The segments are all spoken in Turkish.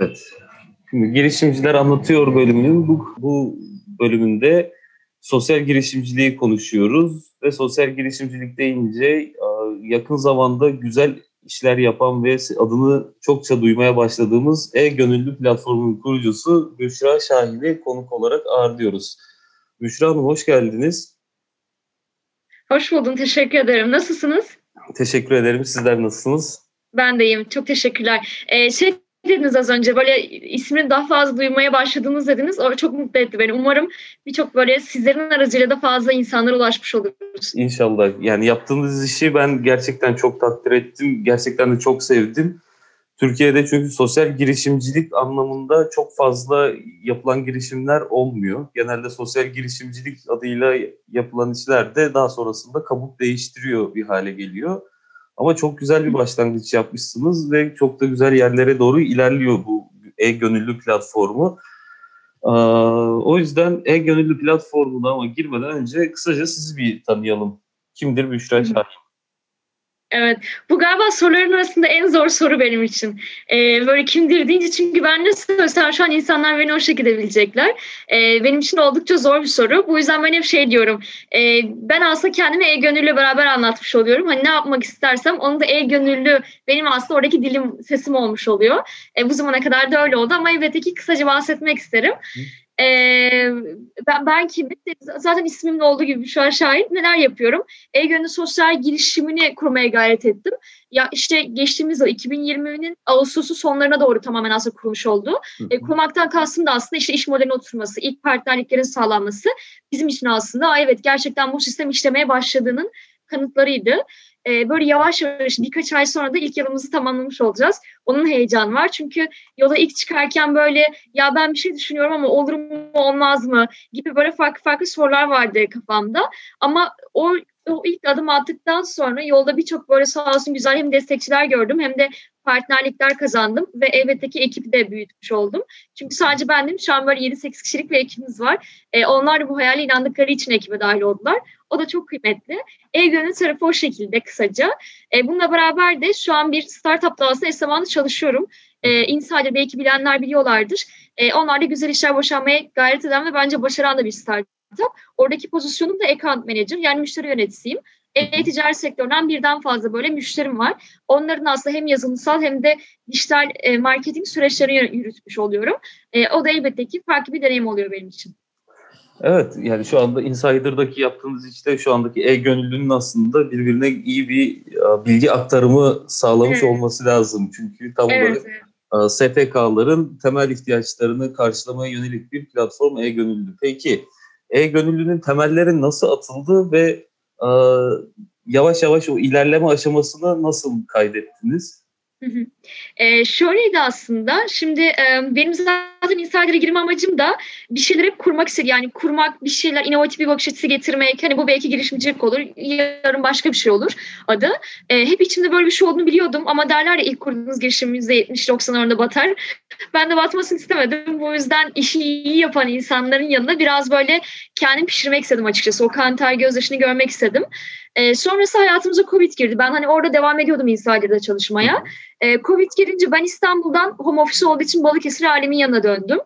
Evet. Şimdi girişimciler anlatıyor bölümünün bu, bu bölümünde sosyal girişimciliği konuşuyoruz ve sosyal girişimcilik deyince yakın zamanda güzel işler yapan ve adını çokça duymaya başladığımız E-Gönüllü platformunun kurucusu Büşra Şahin'i konuk olarak ağırlıyoruz. Büşra Hanım hoş geldiniz. Hoş buldum, teşekkür ederim. Nasılsınız? Teşekkür ederim. Sizler nasılsınız? Ben de iyiyim, çok teşekkürler. Ee, şey dediniz az önce böyle ismini daha fazla duymaya başladınız dediniz. O çok mutlu etti beni. Umarım birçok böyle sizlerin aracıyla da fazla insanlara ulaşmış oluruz. İnşallah. Yani yaptığınız işi ben gerçekten çok takdir ettim. Gerçekten de çok sevdim. Türkiye'de çünkü sosyal girişimcilik anlamında çok fazla yapılan girişimler olmuyor. Genelde sosyal girişimcilik adıyla yapılan işler de daha sonrasında kabuk değiştiriyor bir hale geliyor. Ama çok güzel bir başlangıç yapmışsınız ve çok da güzel yerlere doğru ilerliyor bu e-gönüllü platformu. O yüzden e-gönüllü platformuna ama girmeden önce kısaca sizi bir tanıyalım. Kimdir Büşra Şahin? Evet. Bu galiba soruların arasında en zor soru benim için. Ee, böyle kimdir deyince çünkü ben ne söylesem şu an insanlar beni o şekilde bilecekler. Ee, benim için oldukça zor bir soru. Bu yüzden ben hep şey diyorum. E, ben aslında kendimi e-gönüllü beraber anlatmış oluyorum. Hani ne yapmak istersem onu da e-gönüllü benim aslında oradaki dilim sesim olmuş oluyor. E, bu zamana kadar da öyle oldu ama elbette ki kısaca bahsetmek isterim. Ee, ben, ben kimim? Zaten ismimin olduğu gibi şu an şahit neler yapıyorum? E-Gönül sosyal girişimini kurmaya gayret ettim. Ya işte geçtiğimiz yıl 2020'nin Ağustos'u sonlarına doğru tamamen aslında kurmuş oldu. E, kurmaktan kastım da aslında işte iş modelinin oturması, ilk partnerliklerin sağlanması bizim için aslında evet gerçekten bu sistem işlemeye başladığının kanıtlarıydı e, böyle yavaş yavaş birkaç ay sonra da ilk yılımızı tamamlamış olacağız. Onun heyecanı var. Çünkü yola ilk çıkarken böyle ya ben bir şey düşünüyorum ama olur mu olmaz mı gibi böyle farklı farklı sorular vardı kafamda. Ama o o ilk adım attıktan sonra yolda birçok böyle sağ olsun güzel hem destekçiler gördüm hem de partnerlikler kazandım ve elbette ki ekibi de büyütmüş oldum. Çünkü sadece ben değil şu an böyle 7-8 kişilik bir ekibimiz var. E, onlar da bu hayale inandıkları için ekibe dahil oldular. O da çok kıymetli. E-Gönül tarafı o şekilde kısaca. E, bununla beraber de şu an bir startup aslında eş zamanlı çalışıyorum. E, Insider belki bilenler biliyorlardır. E, onlar da güzel işler boşanmaya gayret eden ve bence başaran da bir startup. Oradaki pozisyonum da account manager yani müşteri yöneticisiyim. E-ticaret sektöründen birden fazla böyle müşterim var. Onların aslında hem yazılımsal hem de dijital e, marketing süreçlerini yürütmüş oluyorum. E, o da elbette ki farklı bir deneyim oluyor benim için. Evet yani şu anda Insider'daki yaptığınız işte şu andaki e-gönüllünün aslında birbirine iyi bir bilgi aktarımı sağlamış evet. olması lazım. Çünkü tam evet, olarak evet. STK'ların temel ihtiyaçlarını karşılamaya yönelik bir platform e-gönüllü. Peki e-gönüllünün temelleri nasıl atıldı ve yavaş yavaş o ilerleme aşamasını nasıl kaydettiniz? Hı hı. Ee, şöyleydi aslında. Şimdi e, benim zaten Insider'a girme amacım da bir şeyleri kurmak istedim. Yani kurmak, bir şeyler, inovatif bir bakış açısı getirmek. Hani bu belki girişimcilik olur, yarın başka bir şey olur adı. E, hep içimde böyle bir şey olduğunu biliyordum ama derler ya ilk kurduğunuz girişimimiz %70-90 oranında batar. Ben de batmasını istemedim. Bu yüzden işi iyi yapan insanların yanında biraz böyle kendim pişirmek istedim açıkçası. O kan ter gözyaşını görmek istedim. E, sonrası hayatımıza Covid girdi. Ben hani orada devam ediyordum Insider'da çalışmaya. E, Covid girince ben İstanbul'dan home office olduğu için Balıkesir alemin yanına döndüm.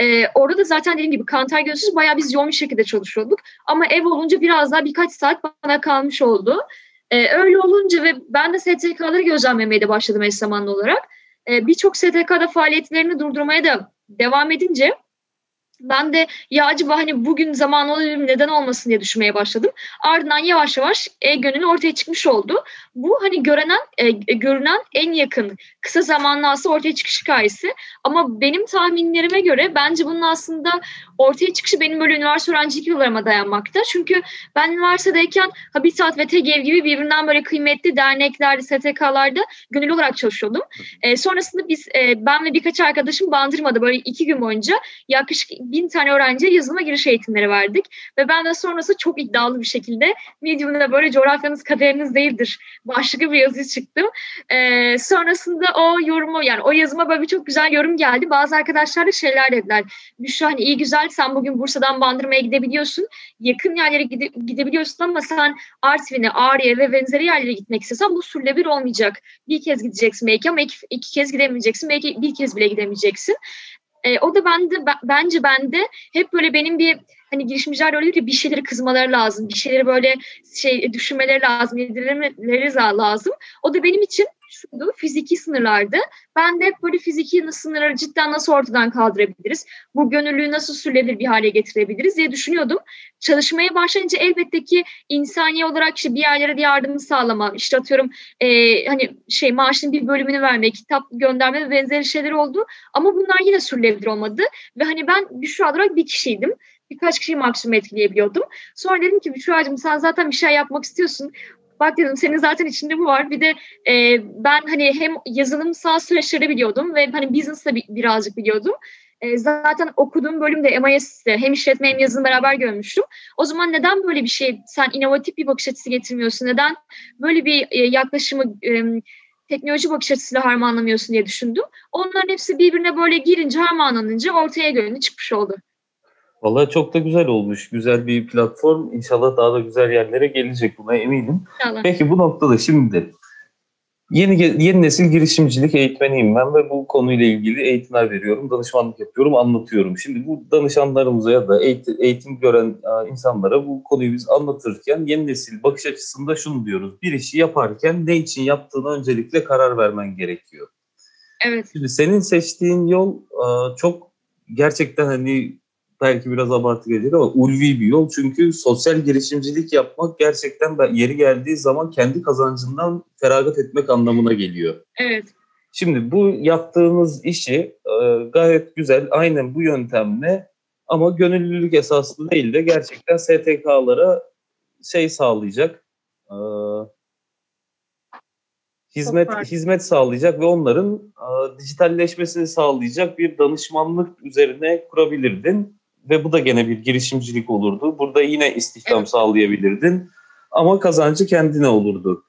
Ee, orada da zaten dediğim gibi kantar gözsüz bayağı biz yoğun bir şekilde çalışıyorduk. Ama ev olunca biraz daha birkaç saat bana kalmış oldu. Ee, öyle olunca ve ben de STK'ları gözlemlemeye de başladım eş zamanlı olarak. Ee, Birçok STK'da faaliyetlerini durdurmaya da devam edince ben de ya acaba hani bugün zaman olabilir neden olmasın diye düşünmeye başladım. Ardından yavaş yavaş e-gönül ortaya çıkmış oldu. Bu hani görünen, e, görünen en yakın kısa zamanlı aslında ortaya çıkış hikayesi. Ama benim tahminlerime göre bence bunun aslında ortaya çıkışı benim böyle üniversite öğrencilik yıllarıma dayanmakta. Çünkü ben üniversitedeyken Habitat ve TEGEV gibi birbirinden böyle kıymetli derneklerde, STK'larda gönüllü olarak çalışıyordum. E, sonrasında biz, e, ben ve birkaç arkadaşım Bandırma'da böyle iki gün boyunca yaklaşık bin tane öğrenciye yazılıma giriş eğitimleri verdik. Ve ben de sonrası çok iddialı bir şekilde Medium'da böyle coğrafyanız kaderiniz değildir başlıklı bir yazı çıktım. Ee, sonrasında o yorumu yani o yazıma böyle bir çok güzel yorum geldi. Bazı arkadaşlar da şeyler dediler. Büşra hani iyi güzel sen bugün Bursa'dan Bandırma'ya gidebiliyorsun. Yakın yerlere gide, gidebiliyorsun ama sen Artvin'e, Ağrı'ya ve benzeri yerlere gitmek istiyorsan bu sürülebilir olmayacak. Bir kez gideceksin belki ama iki, iki kez gidemeyeceksin. Belki bir kez bile gidemeyeceksin. E, o da bende bence bende hep böyle benim bir hani girişimciler öyle ki bir şeyleri kızmaları lazım. Bir şeyleri böyle şey düşünmeleri lazım, yedirmeleri lazım. O da benim için şuydu fiziki sınırlardı. Ben de hep böyle fiziki sınırları cidden nasıl ortadan kaldırabiliriz? Bu gönüllüyü nasıl sürülebilir bir hale getirebiliriz diye düşünüyordum. Çalışmaya başlayınca elbette ki insani olarak işte bir yerlere de yardımı sağlama, işte atıyorum e, hani şey maaşın bir bölümünü vermek, kitap gönderme ve benzeri şeyler oldu. Ama bunlar yine sürülebilir olmadı. Ve hani ben Büşra olarak bir kişiydim birkaç kişiyi maksimum etkileyebiliyordum. Sonra dedim ki Büşra'cığım sen zaten bir şey yapmak istiyorsun bak dedim senin zaten içinde bu var. Bir de e, ben hani hem yazılımsal süreçleri biliyordum ve hani business'ta bi- birazcık biliyordum. E, zaten okuduğum bölümde MIS'te hem işletme hem yazılım beraber görmüştüm. O zaman neden böyle bir şey, sen inovatif bir bakış açısı getirmiyorsun? Neden böyle bir e, yaklaşımı e, teknoloji bakış açısıyla harmanlamıyorsun diye düşündüm. Onların hepsi birbirine böyle girince harmanlanınca ortaya görünü çıkmış oldu. Vallahi çok da güzel olmuş. Güzel bir platform. İnşallah daha da güzel yerlere gelecek buna eminim. İnşallah. Peki bu noktada şimdi yeni yeni nesil girişimcilik eğitmeniyim ben ve bu konuyla ilgili eğitimler veriyorum, danışmanlık yapıyorum, anlatıyorum. Şimdi bu danışanlarımıza ya da eğitim, eğitim gören insanlara bu konuyu biz anlatırken yeni nesil bakış açısında şunu diyoruz. Bir işi yaparken ne için yaptığını öncelikle karar vermen gerekiyor. Evet. Şimdi senin seçtiğin yol çok gerçekten hani belki biraz abartı gelir ama ulvi bir yol. Çünkü sosyal girişimcilik yapmak gerçekten yeri geldiği zaman kendi kazancından feragat etmek anlamına geliyor. Evet. Şimdi bu yaptığınız işi e, gayet güzel aynen bu yöntemle ama gönüllülük esaslı değil de gerçekten STK'lara şey sağlayacak e, hizmet hizmet sağlayacak ve onların e, dijitalleşmesini sağlayacak bir danışmanlık üzerine kurabilirdin ve bu da gene bir girişimcilik olurdu. Burada yine istihdam evet. sağlayabilirdin ama kazancı kendine olurdu.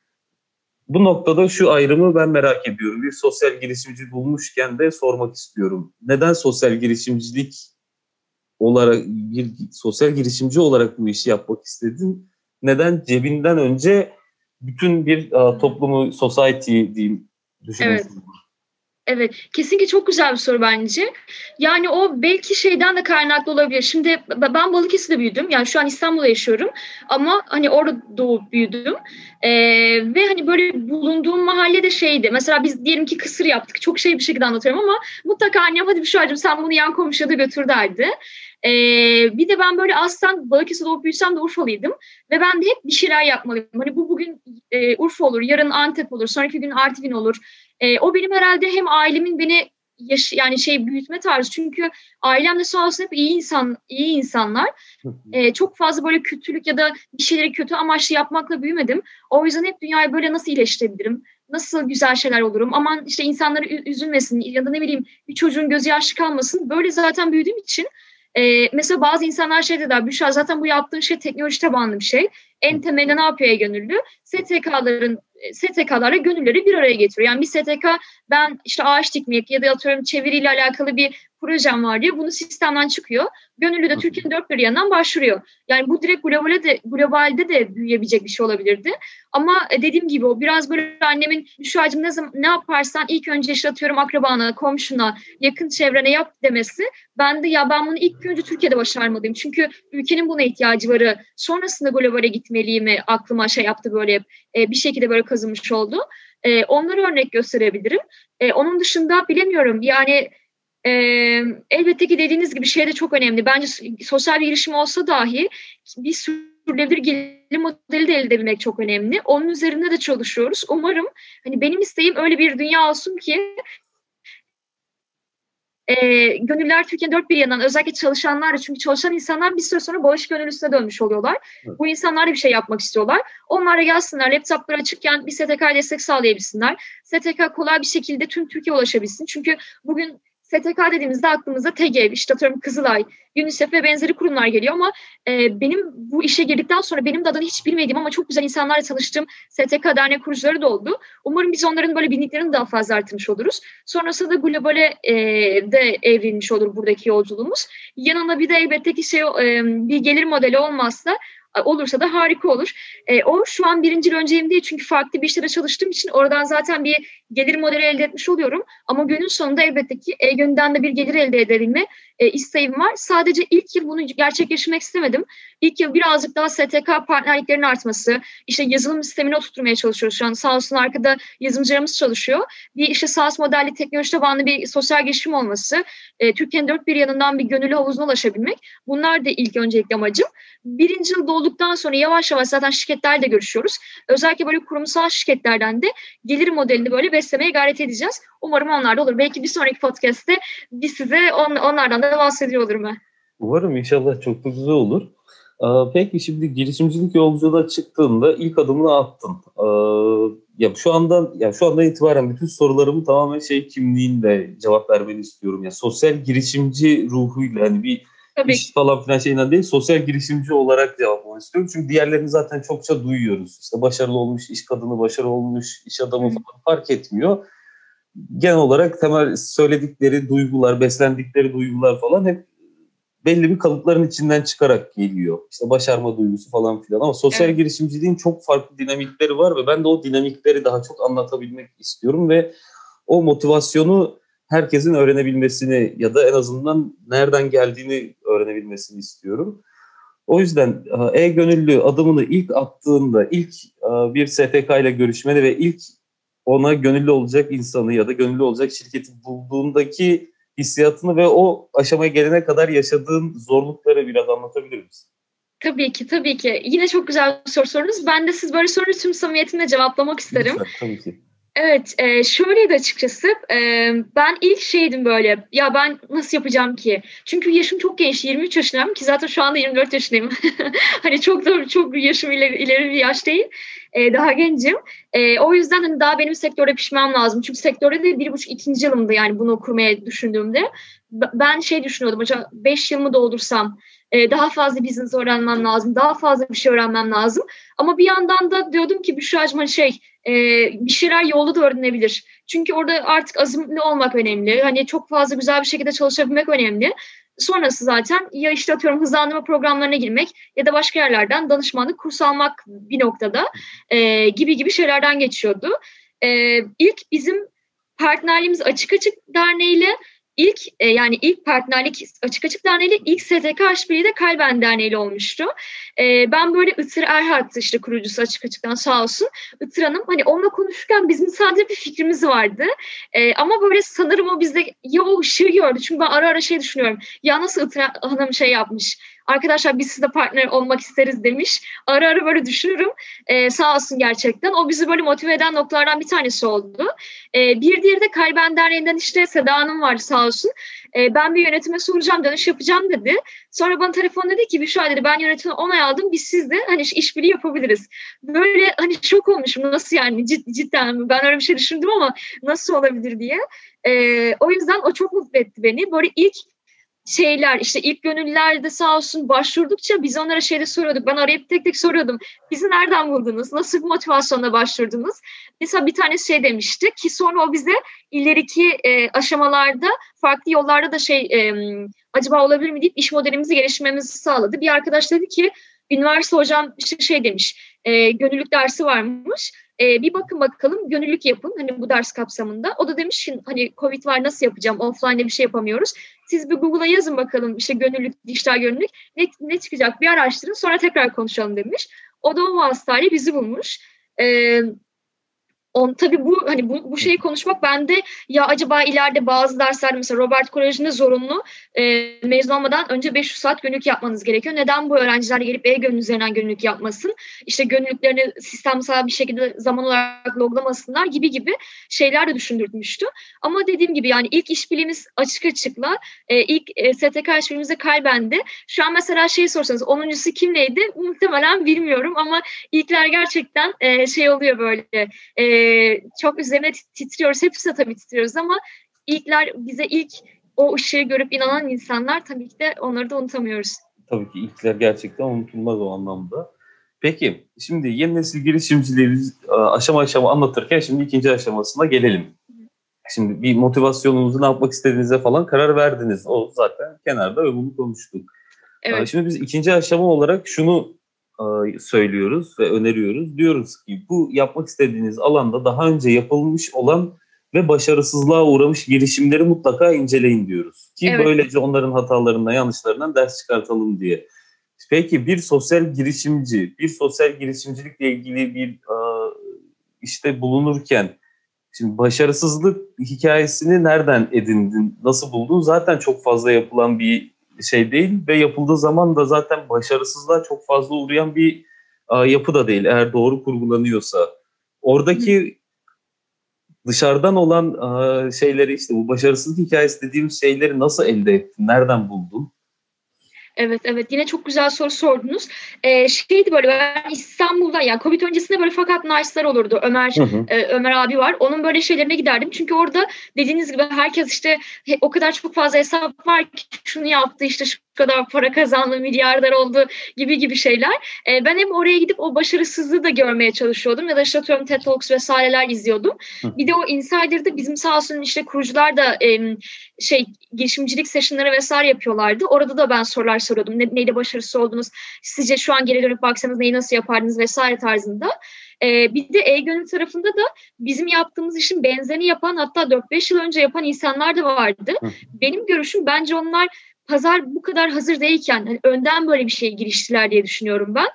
Bu noktada şu ayrımı ben merak ediyorum. Bir sosyal girişimci bulmuşken de sormak istiyorum. Neden sosyal girişimcilik olarak bir sosyal girişimci olarak bu işi yapmak istedin? Neden cebinden önce bütün bir uh, toplumu, society diyeyim düşünüyorsun? Evet. Evet, kesinlikle çok güzel bir soru bence. Yani o belki şeyden de kaynaklı olabilir. Şimdi ben Balıkesir'de büyüdüm. Yani şu an İstanbul'da yaşıyorum. Ama hani orada doğup büyüdüm. Ee, ve hani böyle bulunduğum mahallede şeydi. Mesela biz diyelim ki kısır yaptık. Çok şey bir şekilde anlatıyorum ama mutlaka annem hadi bir şey sen bunu yan komşuya da götür derdi. Ee, bir de ben böyle aslen Balıkesir'de doğup büyüsem de Urfalıydım. Ve ben de hep bir şeyler yapmalıyım. Hani bu bugün e, Urfa olur, yarın Antep olur, sonraki gün Artvin olur. E, o benim herhalde hem ailemin beni yaş yani şey büyütme tarzı çünkü ailem de sağ olsun hep iyi insan iyi insanlar. Ee, çok fazla böyle kötülük ya da bir şeyleri kötü amaçlı yapmakla büyümedim. O yüzden hep dünyayı böyle nasıl iyileştirebilirim? Nasıl güzel şeyler olurum? Aman işte insanları üzülmesin ya da ne bileyim bir çocuğun gözü yaşlı kalmasın. Böyle zaten büyüdüğüm için e, mesela bazı insanlar şey dediler, Büşra zaten bu yaptığın şey teknoloji tabanlı bir şey. En temelde ne yapıyor gönüllü? STK'ların STK'larla gönülleri bir araya getiriyor. Yani bir STK ben işte ağaç dikmek ya da atıyorum çeviriyle alakalı bir projem var diye bunu sistemden çıkıyor. Gönüllü de Türkiye'nin dört bir yanından başvuruyor. Yani bu direkt globalde de, globalde de büyüyebilecek bir şey olabilirdi. Ama e, dediğim gibi o biraz böyle annemin Müşra'cığım ne, zaman, ne yaparsan ilk önce işte atıyorum akrabana, komşuna, yakın çevrene yap demesi. Ben de ya ben bunu ilk önce Türkiye'de başarmalıyım. Çünkü ülkenin buna ihtiyacı varı. Sonrasında globale gitmeliyim aklıma şey yaptı böyle e, bir şekilde böyle kazınmış oldu. E, onları örnek gösterebilirim. E, onun dışında bilemiyorum yani e, elbette ki dediğiniz gibi şey de çok önemli. Bence sosyal bir girişim olsa dahi bir sürdürülebilir gelir modeli de elde edebilmek çok önemli. Onun üzerinde de çalışıyoruz. Umarım hani benim isteğim öyle bir dünya olsun ki e, gönüller Türkiye'nin dört bir yanından özellikle çalışanlar çünkü çalışan insanlar bir süre sonra bağış gönüllüsüne dönmüş oluyorlar. Evet. Bu insanlar da bir şey yapmak istiyorlar. Onlar da gelsinler laptopları açıkken bir STK destek sağlayabilsinler. STK kolay bir şekilde tüm Türkiye ulaşabilsin. Çünkü bugün STK dediğimizde aklımıza TGEV, işte atıyorum Kızılay, UNICEF ve benzeri kurumlar geliyor ama e, benim bu işe girdikten sonra benim de adını hiç bilmediğim ama çok güzel insanlarla tanıştığım STK dernek kurucuları da oldu. Umarım biz onların böyle bilinliklerini daha fazla artırmış oluruz. Sonrasında da globale e, de evrilmiş olur buradaki yolculuğumuz. Yanına bir de elbette ki şey e, bir gelir modeli olmazsa olursa da harika olur. E, o şu an birinci önceyim değil çünkü farklı bir işte de çalıştığım için oradan zaten bir gelir modeli elde etmiş oluyorum. Ama günün sonunda elbette ki e-Gönül'den de bir gelir elde edebilme e, isteğim var. Sadece ilk yıl bunu gerçekleştirmek istemedim. İlk yıl birazcık daha STK partnerliklerinin artması, işte yazılım sistemini oturtmaya çalışıyoruz şu an. Sağ olsun arkada yazılımcılarımız çalışıyor. Bir işte SaaS modelli teknoloji tabanlı bir sosyal girişim olması, e, Türkiye'nin dört bir yanından bir gönüllü havuzuna ulaşabilmek. Bunlar da ilk öncelikli amacım. Birinci yıl olduktan sonra yavaş yavaş zaten şirketlerle görüşüyoruz. Özellikle böyle kurumsal şirketlerden de gelir modelini böyle beslemeye gayret edeceğiz. Umarım onlar da olur. Belki bir sonraki podcast'te biz size on, onlardan da bahsediyor olurum ben. Umarım inşallah çok da güzel olur. Peki şimdi girişimcilik yolculuğuna çıktığında ilk adımını attın. Ya şu andan ya şu andan itibaren bütün sorularımı tamamen şey kimliğinde cevap vermeni istiyorum. Ya sosyal girişimci ruhuyla hani bir Tabii. iş falan filan şeyinden değil sosyal girişimci olarak cevaplamak istiyorum. Çünkü diğerlerini zaten çokça duyuyoruz. İşte başarılı olmuş, iş kadını başarılı olmuş, iş adamı falan fark etmiyor. Genel olarak temel söyledikleri duygular, beslendikleri duygular falan hep belli bir kalıpların içinden çıkarak geliyor. İşte başarma duygusu falan filan ama sosyal evet. girişimciliğin çok farklı dinamikleri var ve ben de o dinamikleri daha çok anlatabilmek istiyorum ve o motivasyonu herkesin öğrenebilmesini ya da en azından nereden geldiğini öğrenebilmesini istiyorum. O yüzden e, e-gönüllü adımını ilk attığında, ilk e, bir STK ile görüşmeni ve ilk ona gönüllü olacak insanı ya da gönüllü olacak şirketi bulduğundaki hissiyatını ve o aşamaya gelene kadar yaşadığın zorlukları biraz anlatabilir misin? Tabii ki, tabii ki. Yine çok güzel bir soru sordunuz. Ben de siz böyle soruyu tüm samimiyetimle cevaplamak isterim. Lütfen, tabii ki. Evet, e, şöyleydi açıkçası. E, ben ilk şeydim böyle, ya ben nasıl yapacağım ki? Çünkü yaşım çok genç, 23 yaşındayım ki zaten şu anda 24 yaşındayım. hani çok da çok yaşım ileri, ileri bir yaş değil. E, daha gencim. E, o yüzden hani daha benim sektörde pişmem lazım. Çünkü sektörde de bir buçuk ikinci yılımdı yani bunu okumaya düşündüğümde. Ben şey düşünüyordum, acaba beş yılımı doldursam e, daha fazla business öğrenmem lazım, daha fazla bir şey öğrenmem lazım. Ama bir yandan da diyordum ki Büşra'cığım şey e, bir şeyler yolda da öğrenebilir. Çünkü orada artık azimli olmak önemli. Hani çok fazla güzel bir şekilde çalışabilmek önemli. Sonrası zaten ya işte atıyorum hızlandırma programlarına girmek ya da başka yerlerden danışmanlık kurs almak bir noktada e, gibi gibi şeylerden geçiyordu. E, ilk bizim partnerliğimiz Açık Açık Derneği ile ilk e, yani ilk partnerlik açık açık derneğiyle ilk STK işbirliği de Kalben Derneği olmuştu. E, ben böyle Itır Erhat işte kurucusu açık açıktan sağ olsun. Itır Hanım hani onunla konuşurken bizim sadece bir fikrimiz vardı. E, ama böyle sanırım o bizde ya o ışığı gördü. Çünkü ben ara ara şey düşünüyorum. Ya nasıl Itır Hanım şey yapmış arkadaşlar biz sizle partner olmak isteriz demiş. Ara ara böyle düşünürüm. Ee, sağ olsun gerçekten. O bizi böyle motive eden noktalardan bir tanesi oldu. Ee, bir diğeri de Kalben Derneği'nden işte Seda Hanım var sağ olsun. Ee, ben bir yönetime soracağım, dönüş yapacağım dedi. Sonra bana telefon dedi ki Büşra dedi ben yönetime onay aldım. Biz sizle hani işbirliği yapabiliriz. Böyle hani şok olmuşum. Nasıl yani Cid, cidden ben öyle bir şey düşündüm ama nasıl olabilir diye. Ee, o yüzden o çok mutlu etti beni. Böyle ilk şeyler işte ilk gönüllerde sağ olsun başvurdukça biz onlara şeyde soruyorduk. Ben arayıp tek tek soruyordum. Bizi nereden buldunuz? Nasıl bir motivasyonla başvurdunuz? Mesela bir tane şey demişti ki sonra o bize ileriki e, aşamalarda farklı yollarda da şey e, acaba olabilir mi deyip iş modelimizi geliştirmemizi sağladı. Bir arkadaş dedi ki üniversite hocam işte şey demiş e, gönüllülük dersi varmış e, bir bakın bakalım gönüllülük yapın hani bu ders kapsamında. O da demiş ki hani Covid var nasıl yapacağım offline'de bir şey yapamıyoruz. Siz bir Google'a yazın bakalım işte gönüllülük, dijital gönüllülük ne, ne çıkacak bir araştırın sonra tekrar konuşalım demiş. O da o vasıtayla bizi bulmuş. Ee, On, tabii bu hani bu, bu şeyi konuşmak bende ya acaba ileride bazı derslerde mesela Robert Koleji'nde zorunlu e, mezun olmadan önce 500 saat gönüllük yapmanız gerekiyor. Neden bu öğrenciler gelip e-gönül üzerinden gönüllük yapmasın? İşte gönüllüklerini sistemsel bir şekilde zaman olarak loglamasınlar gibi gibi şeyler de düşündürtmüştü. Ama dediğim gibi yani ilk işbirliğimiz açık açıkla e, ilk e, STK işbirliğimizde kalbendi. Şu an mesela şey sorsanız 10.sü kimleydi? Muhtemelen bilmiyorum ama ilkler gerçekten e, şey oluyor böyle e, çok üzerine titriyoruz. Hepsi de tabii titriyoruz ama ilkler bize ilk o ışığı görüp inanan insanlar tabii ki de onları da unutamıyoruz. Tabii ki ilkler gerçekten unutulmaz o anlamda. Peki şimdi yeni nesil girişimciliği e, aşama aşama anlatırken şimdi ikinci aşamasına gelelim. Şimdi bir motivasyonunuzu ne yapmak istediğinize falan karar verdiniz. O zaten kenarda ve bunu konuştuk. Evet. Şimdi biz ikinci aşama olarak şunu söylüyoruz ve öneriyoruz. Diyoruz ki bu yapmak istediğiniz alanda daha önce yapılmış olan ve başarısızlığa uğramış girişimleri mutlaka inceleyin diyoruz. Ki evet. böylece onların hatalarından, yanlışlarından ders çıkartalım diye. Peki bir sosyal girişimci, bir sosyal girişimcilikle ilgili bir işte bulunurken şimdi başarısızlık hikayesini nereden edindin, nasıl buldun? Zaten çok fazla yapılan bir şey değil ve yapıldığı zaman da zaten başarısızlığa çok fazla uğrayan bir e, yapı da değil eğer doğru kurgulanıyorsa. Oradaki dışarıdan olan e, şeyleri işte bu başarısızlık hikayesi dediğimiz şeyleri nasıl elde ettin? Nereden buldun? Evet evet yine çok güzel soru sordunuz. Ee, şeydi böyle ben İstanbul'da yani Covid öncesinde böyle fakat nice'lar olurdu. Ömer hı hı. E, Ömer abi var. Onun böyle şeylerine giderdim. Çünkü orada dediğiniz gibi herkes işte o kadar çok fazla hesap var ki şunu yaptı işte şu kadar para kazandı, milyarder oldu gibi gibi şeyler. E, ben hem oraya gidip o başarısızlığı da görmeye çalışıyordum ya da işte atıyorum TED Talks vesaireler izliyordum. Hı. Bir de o Insider'da bizim sağ olsun işte kurucular da e, şey girişimcilik sessionları vesaire yapıyorlardı. Orada da ben sorular soruyordum. Ne, neyle başarısız oldunuz? Sizce şu an geri dönüp baksanız neyi nasıl yapardınız vesaire tarzında. Ee, bir de e-gönül tarafında da bizim yaptığımız işin benzerini yapan hatta 4-5 yıl önce yapan insanlar da vardı. Hı. Benim görüşüm bence onlar pazar bu kadar hazır değilken hani önden böyle bir şey giriştiler diye düşünüyorum ben.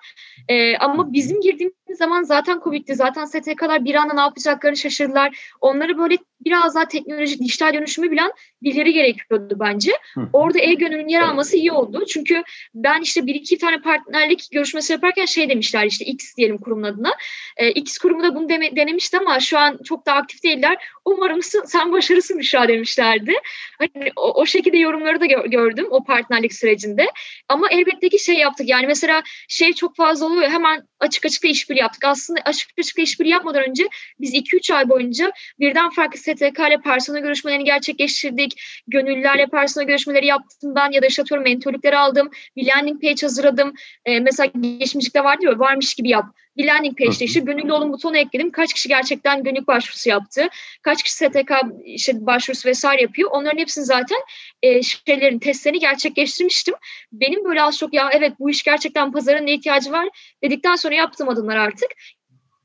E, ama bizim girdiğimiz zaman zaten Covid'di. Zaten STK'lar bir anda ne yapacaklarını şaşırdılar. Onları böyle biraz daha teknolojik, dijital dönüşümü bilen birileri gerekiyordu bence. Orada e-gönülün yer alması iyi oldu. Çünkü ben işte bir iki tane partnerlik görüşmesi yaparken şey demişler işte X diyelim kurumun adına. E, X kurumu da bunu deme, denemişti ama şu an çok da aktif değiller. Umarım sen başarısın Büşra demişlerdi. Hani o, o şekilde yorumları da gördüm o partnerlik sürecinde. Ama elbette ki şey yaptık. Yani mesela şey çok fazla oluyor. Hemen açık açıkla işbirliği yaptık. Aslında açık açıkla işbirliği yapmadan önce biz 2-3 ay boyunca birden farklı STK ile personel görüşmelerini gerçekleştirdik. Gönüllülerle personel görüşmeleri yaptım ben ya da işte atıyorum mentorlukları aldım. Bir landing page hazırladım. Ee, mesela geçmişlikte vardı ya varmış gibi yap bir landing page'de işte gönüllü olun butonu ekledim. Kaç kişi gerçekten gönüllü başvurusu yaptı? Kaç kişi STK işte başvurusu vesaire yapıyor? Onların hepsini zaten e, şeylerin testlerini gerçekleştirmiştim. Benim böyle az çok ya evet bu iş gerçekten pazarın ne ihtiyacı var dedikten sonra yaptığım adımlar artık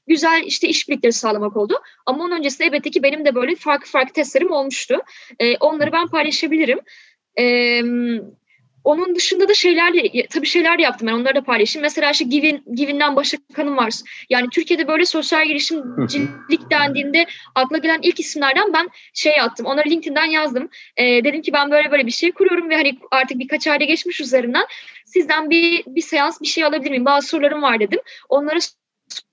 güzel işte işbirlikleri sağlamak oldu. Ama onun öncesinde elbette ki benim de böyle farklı farklı testlerim olmuştu. E, onları ben paylaşabilirim. E, onun dışında da şeyler tabii şeyler yaptım ben onları da paylaşayım. Mesela işte Givin, Givin'den Başakan'ım var. Yani Türkiye'de böyle sosyal girişimcilik dendiğinde akla gelen ilk isimlerden ben şey yaptım. Onları LinkedIn'den yazdım. E, dedim ki ben böyle böyle bir şey kuruyorum ve hani artık birkaç ayda geçmiş üzerinden sizden bir bir seans bir şey alabilir miyim? Bazı sorularım var dedim. Onlara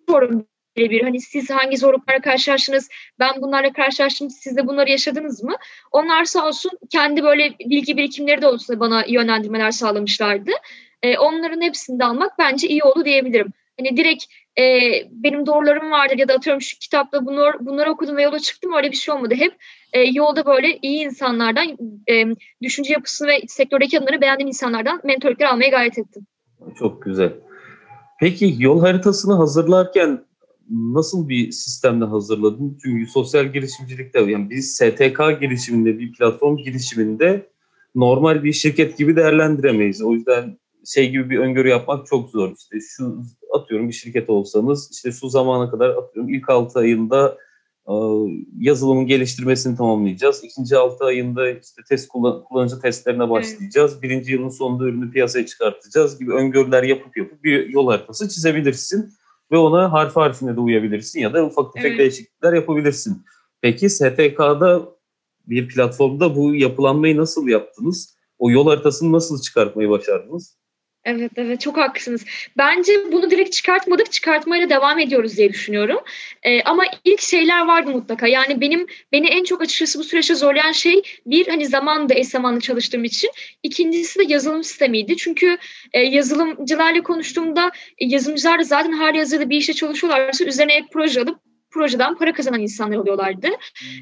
sorun bir hani siz hangi zorluklara karşılaştınız? Ben bunlarla karşılaştım siz de bunları yaşadınız mı? Onlar sağ olsun kendi böyle bilgi birikimleri de olsa bana yönlendirmeler sağlamışlardı. E, onların hepsini de almak bence iyi oldu diyebilirim. Hani direkt e, benim doğrularım vardır ya da atıyorum şu kitapta bunlar, bunları okudum ve yola çıktım öyle bir şey olmadı. Hep e, yolda böyle iyi insanlardan e, düşünce yapısını ve sektördeki adımları beğendiğim insanlardan mentorluklar almaya gayret ettim. Çok güzel. Peki yol haritasını hazırlarken nasıl bir sistemle hazırladın? Çünkü sosyal girişimcilikte yani biz STK girişiminde bir platform girişiminde normal bir şirket gibi değerlendiremeyiz. O yüzden şey gibi bir öngörü yapmak çok zor. İşte şu atıyorum bir şirket olsanız işte şu zamana kadar atıyorum ilk 6 ayında e, yazılımın geliştirmesini tamamlayacağız. İkinci 6 ayında işte test kullan, kullanıcı testlerine başlayacağız. Evet. Birinci yılın sonunda ürünü piyasaya çıkartacağız gibi öngörüler yapıp yapıp bir yol haritası çizebilirsin ve ona harf harfine de uyabilirsin ya da ufak tefek evet. değişiklikler yapabilirsin. Peki STK'da bir platformda bu yapılanmayı nasıl yaptınız? O yol haritasını nasıl çıkartmayı başardınız? Evet evet çok haklısınız. Bence bunu direkt çıkartmadık çıkartmayla devam ediyoruz diye düşünüyorum. Ee, ama ilk şeyler vardı mutlaka. Yani benim beni en çok açıkçası bu süreçte zorlayan şey bir hani zamanda eş zamanlı çalıştığım için. İkincisi de yazılım sistemiydi. Çünkü e, yazılımcılarla konuştuğumda e, yazılımcılar da zaten hali hazırda bir işte çalışıyorlarsa üzerine ek proje alıp projeden para kazanan insanlar oluyorlardı.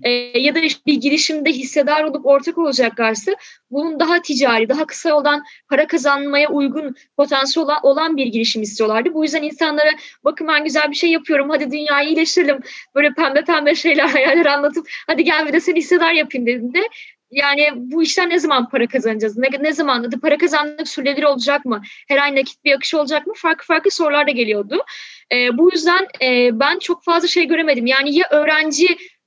E, ya da işte bir girişimde hissedar olup ortak olacaklarsa bunun daha ticari, daha kısa yoldan para kazanmaya uygun potansiyel olan bir girişim istiyorlardı. Bu yüzden insanlara bakın ben güzel bir şey yapıyorum, hadi dünyayı iyileştirelim. Böyle pembe pembe şeyler, hayaller anlatıp hadi gel bir de seni hissedar yapayım dediğinde yani bu işten ne zaman para kazanacağız? Ne, ne zaman da para kazanmak sürdürülebilir olacak mı? Her ay nakit bir akış olacak mı? Farklı farklı sorular da geliyordu. E, bu yüzden e, ben çok fazla şey göremedim. Yani ya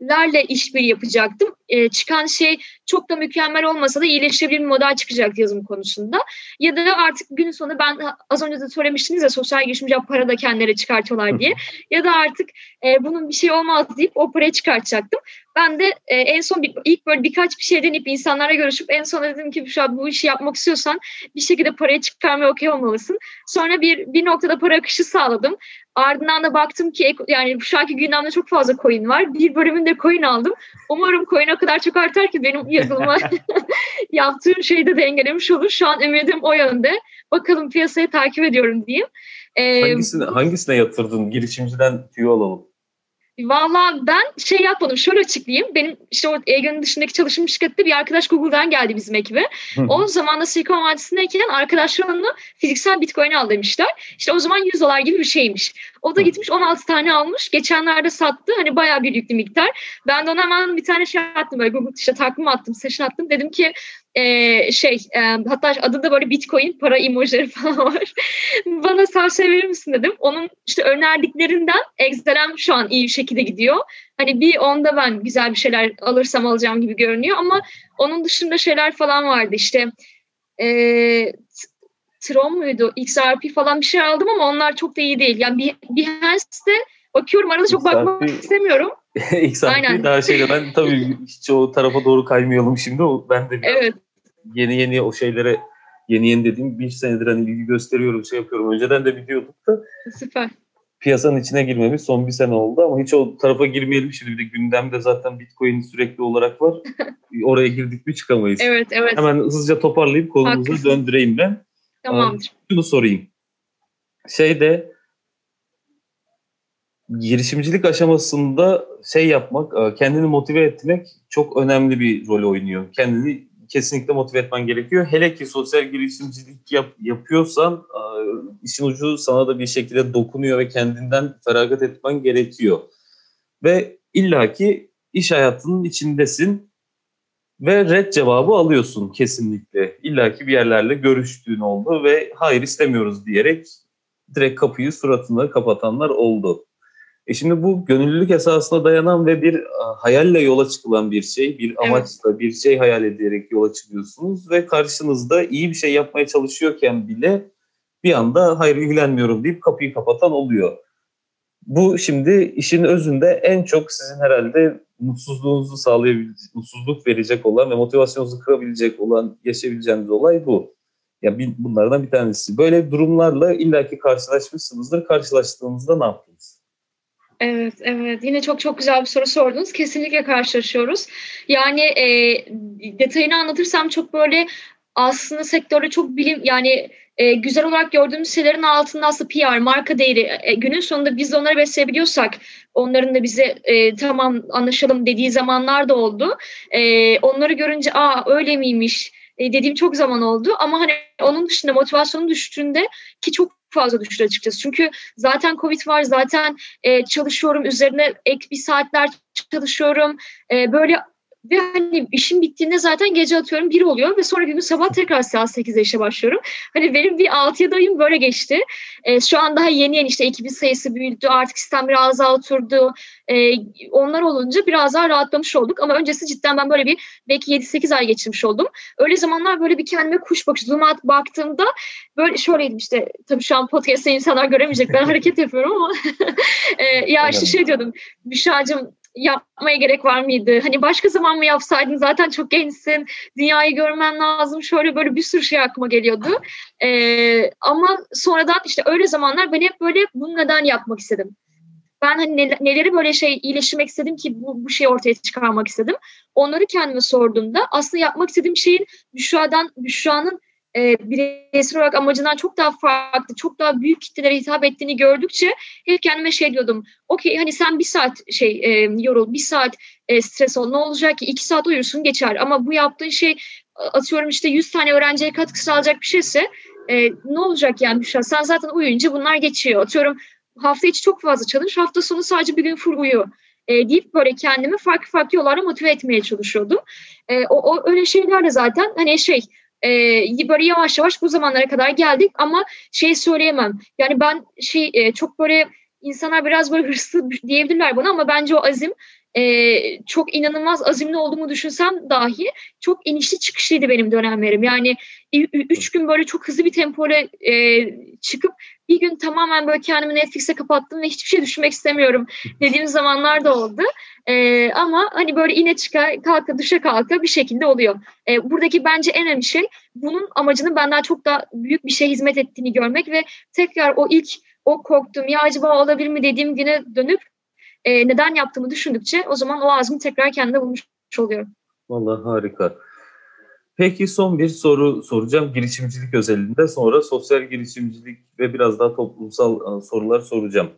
öğrencilerle işbirliği yapacaktım. E, çıkan şey çok da mükemmel olmasa da iyileşebilir bir model çıkacaktı yazım konusunda. Ya da artık gün sonu ben az önce de söylemiştiniz ya sosyal girişimci para da kendileri çıkartıyorlar diye. ya da artık e, bunun bir şey olmaz deyip o parayı çıkartacaktım. Ben de e, en son bir, ilk böyle birkaç bir şey deneyip insanlara görüşüp en son dedim ki şu an bu işi yapmak istiyorsan bir şekilde parayı çıkarmaya okey olmalısın. Sonra bir bir noktada para akışı sağladım. Ardından da baktım ki yani şu anki gündemde çok fazla coin var. Bir bölümünde coin aldım. Umarım coin o kadar çok artar ki benim yazılıma yaptığım şeyi de dengelemiş olur. Şu an ümidim o yönde. Bakalım piyasayı takip ediyorum diyeyim. Ee, hangisine, hangisine yatırdın? Girişimciden tüyo alalım. Valla ben şey yapmadım. Şöyle açıklayayım. Benim işte o Ege'nin dışındaki çalışım şirkette bir arkadaş Google'dan geldi bizim ekibe. o zaman da Silikon Vadisi'ndeyken arkadaşlar onu fiziksel bitcoin al demişler. İşte o zaman 100 dolar gibi bir şeymiş. O da gitmiş 16 tane almış. Geçenlerde sattı. Hani bayağı bir yüklü miktar. Ben de ona hemen bir tane şey attım. Böyle Google işte takvim attım, session attım. Dedim ki e, şey e, hatta adı da böyle bitcoin para emojileri falan var. Bana tavsiye verir misin dedim. Onun işte önerdiklerinden Excel'em şu an iyi bir şekilde gidiyor. Hani bir onda ben güzel bir şeyler alırsam alacağım gibi görünüyor ama onun dışında şeyler falan vardı işte e, Tron muydu? XRP falan bir şey aldım ama onlar çok da iyi değil. Yani bir Behance'de bakıyorum arada çok XRP, bakmak istemiyorum. XRP Aynen. daha şeyde ben tabii hiç o tarafa doğru kaymayalım şimdi. O, ben de evet. yeni yeni o şeylere yeni yeni dediğim bir senedir hani ilgi gösteriyorum şey yapıyorum. Önceden de biliyorduk da. Süper. Piyasanın içine girmemiz son bir sene oldu ama hiç o tarafa girmeyelim şimdi bir de gündemde zaten Bitcoin sürekli olarak var. Oraya girdik mi çıkamayız. Evet evet. Hemen hızlıca toparlayıp konumuzu Haklısın. döndüreyim ben. Tamamdır. Şunu sorayım. Şeyde girişimcilik aşamasında şey yapmak, e, kendini motive etmek çok önemli bir rol oynuyor. Kendini kesinlikle motive etmen gerekiyor. Hele ki sosyal girişimcilik yap, yapıyorsan e, işin ucu sana da bir şekilde dokunuyor ve kendinden feragat etmen gerekiyor. Ve illaki iş hayatının içindesin ve red cevabı alıyorsun kesinlikle. İlla ki bir yerlerle görüştüğün oldu ve hayır istemiyoruz diyerek direkt kapıyı suratına kapatanlar oldu. E şimdi bu gönüllülük esasına dayanan ve bir hayalle yola çıkılan bir şey, bir amaçla evet. bir şey hayal ederek yola çıkıyorsunuz ve karşınızda iyi bir şey yapmaya çalışıyorken bile bir anda hayır ilgilenmiyorum deyip kapıyı kapatan oluyor. Bu şimdi işin özünde en çok sizin herhalde mutsuzluğunuzu sağlayabilecek, mutsuzluk verecek olan ve motivasyonunuzu kırabilecek olan yaşayabileceğiniz olay bu. Ya yani bunlardan bir tanesi. Böyle durumlarla illaki karşılaşmışsınızdır. Karşılaştığınızda ne yaptınız? Evet, evet. Yine çok çok güzel bir soru sordunuz. Kesinlikle karşılaşıyoruz. Yani e, detayını anlatırsam çok böyle aslında sektörde çok bilim yani e, güzel olarak gördüğümüz şeylerin altında aslında PR, marka değeri. E, günün sonunda biz de onları besleyebiliyorsak onların da bize e, tamam anlaşalım dediği zamanlar da oldu. E, onları görünce aa öyle miymiş e, dediğim çok zaman oldu. Ama hani onun dışında motivasyonun düştüğünde ki çok fazla düştü açıkçası. Çünkü zaten Covid var, zaten e, çalışıyorum, üzerine ek bir saatler çalışıyorum. E, böyle ve hani işim bittiğinde zaten gece atıyorum bir oluyor ve sonra gün sabah tekrar saat 8'de işe başlıyorum. Hani benim bir 6-7 ayım böyle geçti. E, şu an daha yeni yeni işte ekibin sayısı büyüdü. Artık sistem biraz daha oturdu. E, onlar olunca biraz daha rahatlamış olduk. Ama öncesi cidden ben böyle bir belki 7-8 ay geçirmiş oldum. Öyle zamanlar böyle bir kendime kuş bakışı zoom baktığımda böyle şöyleydim işte tabii şu an podcast'te insanlar göremeyecek ben hareket yapıyorum ama e, ya işte şey diyordum Büşra'cığım yapmaya gerek var mıydı? Hani başka zaman mı yapsaydın? Zaten çok gençsin. Dünyayı görmen lazım. Şöyle böyle bir sürü şey aklıma geliyordu. Ee, ama sonradan işte öyle zamanlar ben hep böyle bunu neden yapmak istedim. Ben hani neleri böyle şey iyileştirmek istedim ki bu, bu şeyi ortaya çıkarmak istedim. Onları kendime sorduğumda aslında yapmak istediğim şeyin Büşra'dan, Büşra'nın e, bireysel olarak amacından çok daha farklı, çok daha büyük kitlelere hitap ettiğini gördükçe hep kendime şey diyordum. Okey hani sen bir saat şey e, yorul, bir saat e, stres ol. Ne olacak ki? iki saat uyursun geçer. Ama bu yaptığın şey atıyorum işte 100 tane öğrenciye katkı sağlayacak bir şeyse e, ne olacak yani Büşra? Sen zaten uyuyunca bunlar geçiyor. Atıyorum hafta içi çok fazla çalış, hafta sonu sadece bir gün full uyu e, deyip böyle kendimi farklı farklı yollarla motive etmeye çalışıyordum. E, o, o öyle şeyler de zaten hani şey e, böyle yavaş yavaş bu zamanlara kadar geldik ama şey söyleyemem. Yani ben şey e, çok böyle insanlar biraz böyle hırslı diyebilirler bana ama bence o azim e, çok inanılmaz azimli olduğumu düşünsem dahi çok inişli çıkışlıydı benim dönemlerim. Yani üç gün böyle çok hızlı bir tempoyla e, çıkıp bir gün tamamen böyle kendimi Netflix'e kapattım ve hiçbir şey düşünmek istemiyorum dediğim zamanlar da oldu. E, ama hani böyle ine çıka kalka dışa kalka bir şekilde oluyor. E, buradaki bence en önemli şey bunun amacının benden çok daha büyük bir şey hizmet ettiğini görmek ve tekrar o ilk o korktuğum ya acaba olabilir mi dediğim güne dönüp e, neden yaptığımı düşündükçe o zaman o azmi tekrar kendine bulmuş oluyorum. Vallahi harika. Peki son bir soru soracağım girişimcilik özelinde. Sonra sosyal girişimcilik ve biraz daha toplumsal e, sorular soracağım.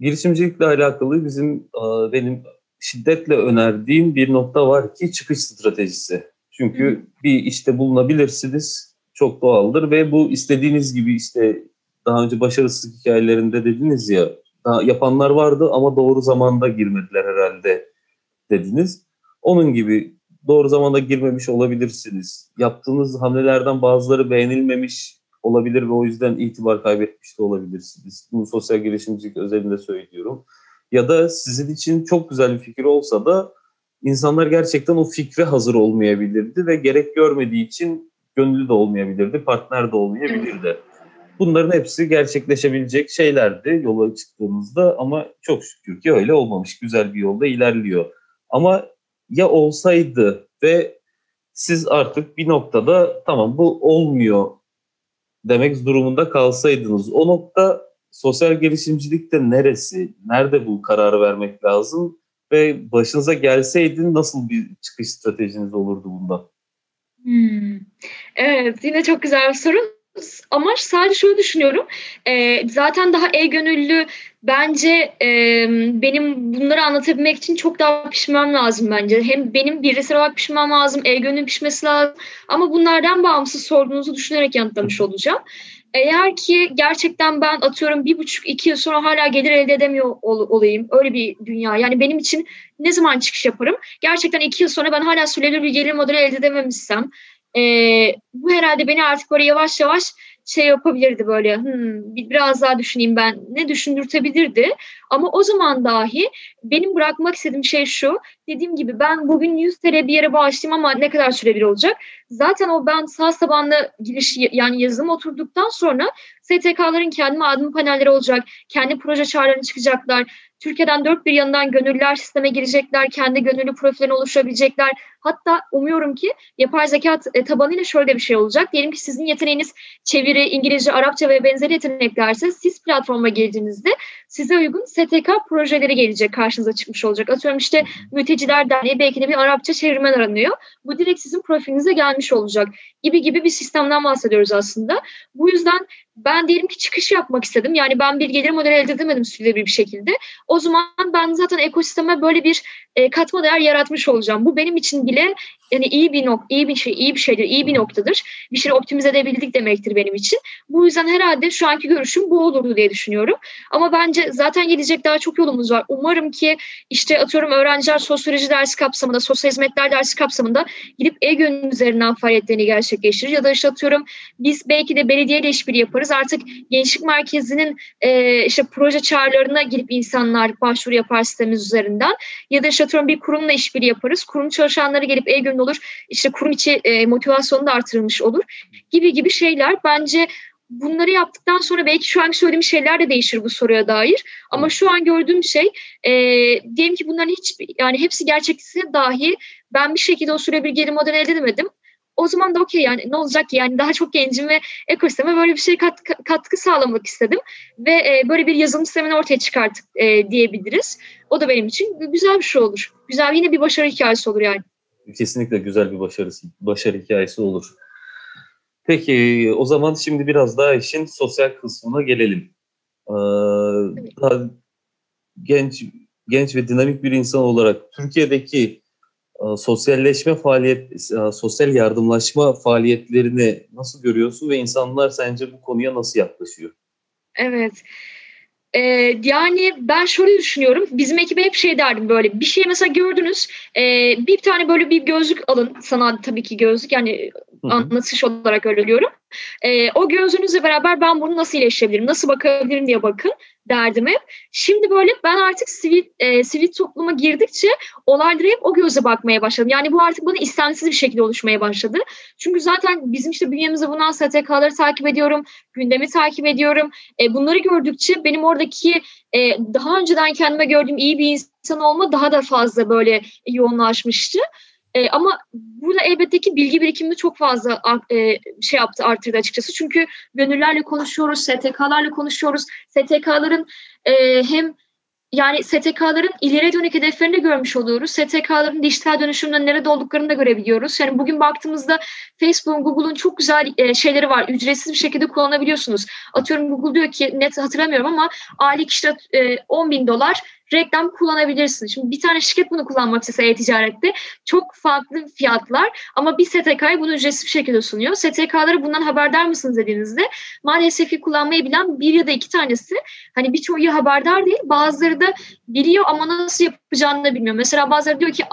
Girişimcilikle alakalı bizim e, benim şiddetle önerdiğim bir nokta var ki çıkış stratejisi. Çünkü Hı. bir işte bulunabilirsiniz çok doğaldır ve bu istediğiniz gibi işte daha önce başarısız hikayelerinde dediniz ya yapanlar vardı ama doğru zamanda girmediler herhalde dediniz. Onun gibi doğru zamanda girmemiş olabilirsiniz. Yaptığınız hamlelerden bazıları beğenilmemiş olabilir ve o yüzden itibar kaybetmiş de olabilirsiniz. Bunu sosyal girişimcilik özelinde söylüyorum. Ya da sizin için çok güzel bir fikir olsa da insanlar gerçekten o fikre hazır olmayabilirdi ve gerek görmediği için gönüllü de olmayabilirdi, partner de olmayabilirdi. Bunların hepsi gerçekleşebilecek şeylerdi yola çıktığımızda ama çok şükür ki öyle olmamış. Güzel bir yolda ilerliyor. Ama ya olsaydı ve siz artık bir noktada tamam bu olmuyor demek durumunda kalsaydınız o nokta sosyal girişimcilikte neresi? Nerede bu kararı vermek lazım? Ve başınıza gelseydi nasıl bir çıkış stratejiniz olurdu bundan? Hmm. Evet yine çok güzel bir soru amaç sadece şöyle düşünüyorum. E, zaten daha el gönüllü bence e, benim bunları anlatabilmek için çok daha pişmem lazım bence. Hem benim bireysel olarak pişmem lazım, el gönüllü pişmesi lazım. Ama bunlardan bağımsız sorduğunuzu düşünerek yanıtlamış olacağım. Eğer ki gerçekten ben atıyorum bir buçuk iki yıl sonra hala gelir elde edemiyor ol, olayım. Öyle bir dünya. Yani benim için ne zaman çıkış yaparım? Gerçekten iki yıl sonra ben hala sürekli bir gelir modeli elde edememişsem e, bu herhalde beni artık böyle yavaş yavaş şey yapabilirdi böyle. Hmm, biraz daha düşüneyim ben. Ne düşündürtebilirdi? Ama o zaman dahi benim bırakmak istediğim şey şu. Dediğim gibi ben bugün 100 TL bir yere bağışlayayım ama ne kadar sürebilir olacak? Zaten o ben sağ tabanlı giriş yani yazılım oturduktan sonra STK'ların kendi adım panelleri olacak kendi proje çağrılarına çıkacaklar. Türkiye'den dört bir yanından gönüllüler sisteme girecekler, kendi gönüllü profillerini oluşturabilecekler. Hatta umuyorum ki yapay zeka e, tabanıyla şöyle bir şey olacak. Diyelim ki sizin yeteneğiniz çeviri, İngilizce, Arapça ve benzeri yeteneklerse siz platforma geldiğinizde size uygun STK projeleri gelecek karşınıza çıkmış olacak. Atıyorum işte Mülteciler Derneği belki de bir Arapça çevirmen aranıyor. Bu direkt sizin profilinize gelmiş olacak gibi gibi bir sistemden bahsediyoruz aslında. Bu yüzden ben diyelim ki çıkış yapmak istedim. Yani ben bir gelir modeli elde edemedim sürdürülebilir bir şekilde. O zaman ben zaten ekosisteme böyle bir e, katma değer yaratmış olacağım. Bu benim için bile yani iyi bir nok iyi bir şey, iyi bir şeydir, iyi bir noktadır. Bir şeyi optimize edebildik demektir benim için. Bu yüzden herhalde şu anki görüşüm bu olurdu diye düşünüyorum. Ama bence zaten gidecek daha çok yolumuz var. Umarım ki işte atıyorum öğrenciler sosyoloji dersi kapsamında, sosyal hizmetler dersi kapsamında gidip e-gönül üzerinden faaliyetlerini gerçekleştirir. Ya da işte atıyorum biz belki de belediyeyle işbirliği yaparız. Artık gençlik merkezinin e, işte proje çağrılarına girip insanlar başvuru yapar sistemimiz üzerinden. Ya da işte atıyorum bir kurumla işbirliği yaparız. Kurum çalışanları gelip e-gönül olur. İşte kurum içi e, motivasyonu da artırılmış olur. Gibi gibi şeyler bence bunları yaptıktan sonra belki şu an söylediğim şeyler de değişir bu soruya dair. Ama şu an gördüğüm şey e, diyelim ki bunların hiç yani hepsi gerçekse dahi ben bir şekilde o süre bir geri model elde edemedim. O zaman da okey yani ne olacak ki yani daha çok gencim ve ekosisteme böyle bir şey kat, katkı sağlamak istedim. Ve e, böyle bir yazılım sistemini ortaya çıkarttık e, diyebiliriz. O da benim için güzel bir şey olur. Güzel yine bir başarı hikayesi olur yani kesinlikle güzel bir başarısı, başarı hikayesi olur. Peki o zaman şimdi biraz daha işin sosyal kısmına gelelim. Ee, daha genç genç ve dinamik bir insan olarak Türkiye'deki e, sosyalleşme faaliyet, e, sosyal yardımlaşma faaliyetlerini nasıl görüyorsun ve insanlar sence bu konuya nasıl yaklaşıyor? Evet. Ee, yani ben şöyle düşünüyorum. Bizim ekibe hep şey derdim böyle bir şey mesela gördünüz e, bir tane böyle bir gözlük alın. Sana tabii ki gözlük yani anlatış olarak öyle diyorum. E, o gözünüzle beraber ben bunu nasıl iyileştirebilirim, nasıl bakabilirim diye bakın derdim hep. Şimdi böyle ben artık sivil, e, sivil topluma girdikçe olaylara hep o göze bakmaya başladım. Yani bu artık bana istemsiz bir şekilde oluşmaya başladı. Çünkü zaten bizim işte bünyemizde bulunan STK'ları takip ediyorum, gündemi takip ediyorum. E, bunları gördükçe benim oradaki e, daha önceden kendime gördüğüm iyi bir insan olma daha da fazla böyle yoğunlaşmıştı. E, ama burada elbette ki bilgi birikimini çok fazla e, şey yaptı arttırdı açıkçası. Çünkü gönüllerle konuşuyoruz, STK'larla konuşuyoruz. STK'ların e, hem yani STK'ların ileri dönük hedeflerini de görmüş oluyoruz. STK'ların dijital dönüşümden nerede olduklarını da görebiliyoruz. Yani bugün baktığımızda Facebook'un, Google'un çok güzel e, şeyleri var. Ücretsiz bir şekilde kullanabiliyorsunuz. Atıyorum Google diyor ki net hatırlamıyorum ama aylık işte e, 10 bin dolar reklam kullanabilirsin. Şimdi bir tane şirket bunu kullanmak istese e-ticarette çok farklı fiyatlar ama bir STK'ya bunu ücretsiz bir şekilde sunuyor. STK'ları bundan haberdar mısınız dediğinizde maalesef ki kullanmayı bilen bir ya da iki tanesi hani birçoğu haberdar değil bazıları da biliyor ama nasıl yapacağını da bilmiyor. Mesela bazıları diyor ki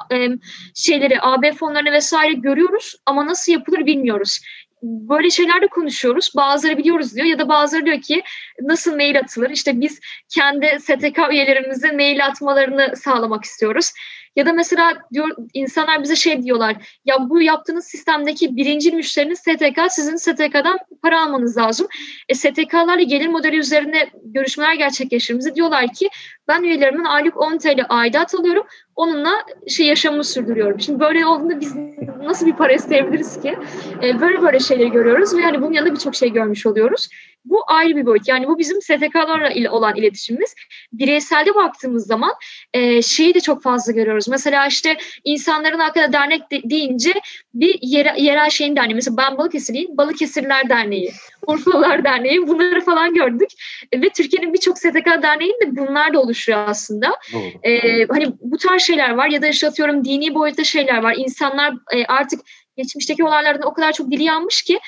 şeyleri AB fonlarını vesaire görüyoruz ama nasıl yapılır bilmiyoruz böyle şeyler de konuşuyoruz. Bazıları biliyoruz diyor ya da bazıları diyor ki nasıl mail atılır? İşte biz kendi STK üyelerimize mail atmalarını sağlamak istiyoruz. Ya da mesela diyor insanlar bize şey diyorlar. Ya bu yaptığınız sistemdeki birinci müşteriniz STK. Sizin STK'dan para almanız lazım. E, STK'larla gelir modeli üzerine görüşmeler gerçekleştirdiğimizde diyorlar ki ben üyelerimin aylık 10 TL aidat alıyorum. Onunla şey yaşamımı sürdürüyorum. Şimdi böyle olduğunda biz nasıl bir para isteyebiliriz ki? E, böyle böyle şeyleri görüyoruz ve hani bunun yanında birçok şey görmüş oluyoruz. Bu ayrı bir boyut. Yani bu bizim STK'larla olan iletişimimiz. Bireyselde baktığımız zaman e, şeyi de çok fazla görüyoruz. Mesela işte insanların hakkında dernek de, deyince bir yere, yerel şeyin derneği. Mesela ben Balıkesirliyim. Balıkesirler Derneği, Urfalılar Derneği bunları falan gördük. E, ve Türkiye'nin birçok STK derneğinde bunlar da oluşuyor aslında. E, hani bu tarz şeyler var ya da işte atıyorum dini boyutta şeyler var. İnsanlar e, artık geçmişteki olaylardan o kadar çok dili yanmış ki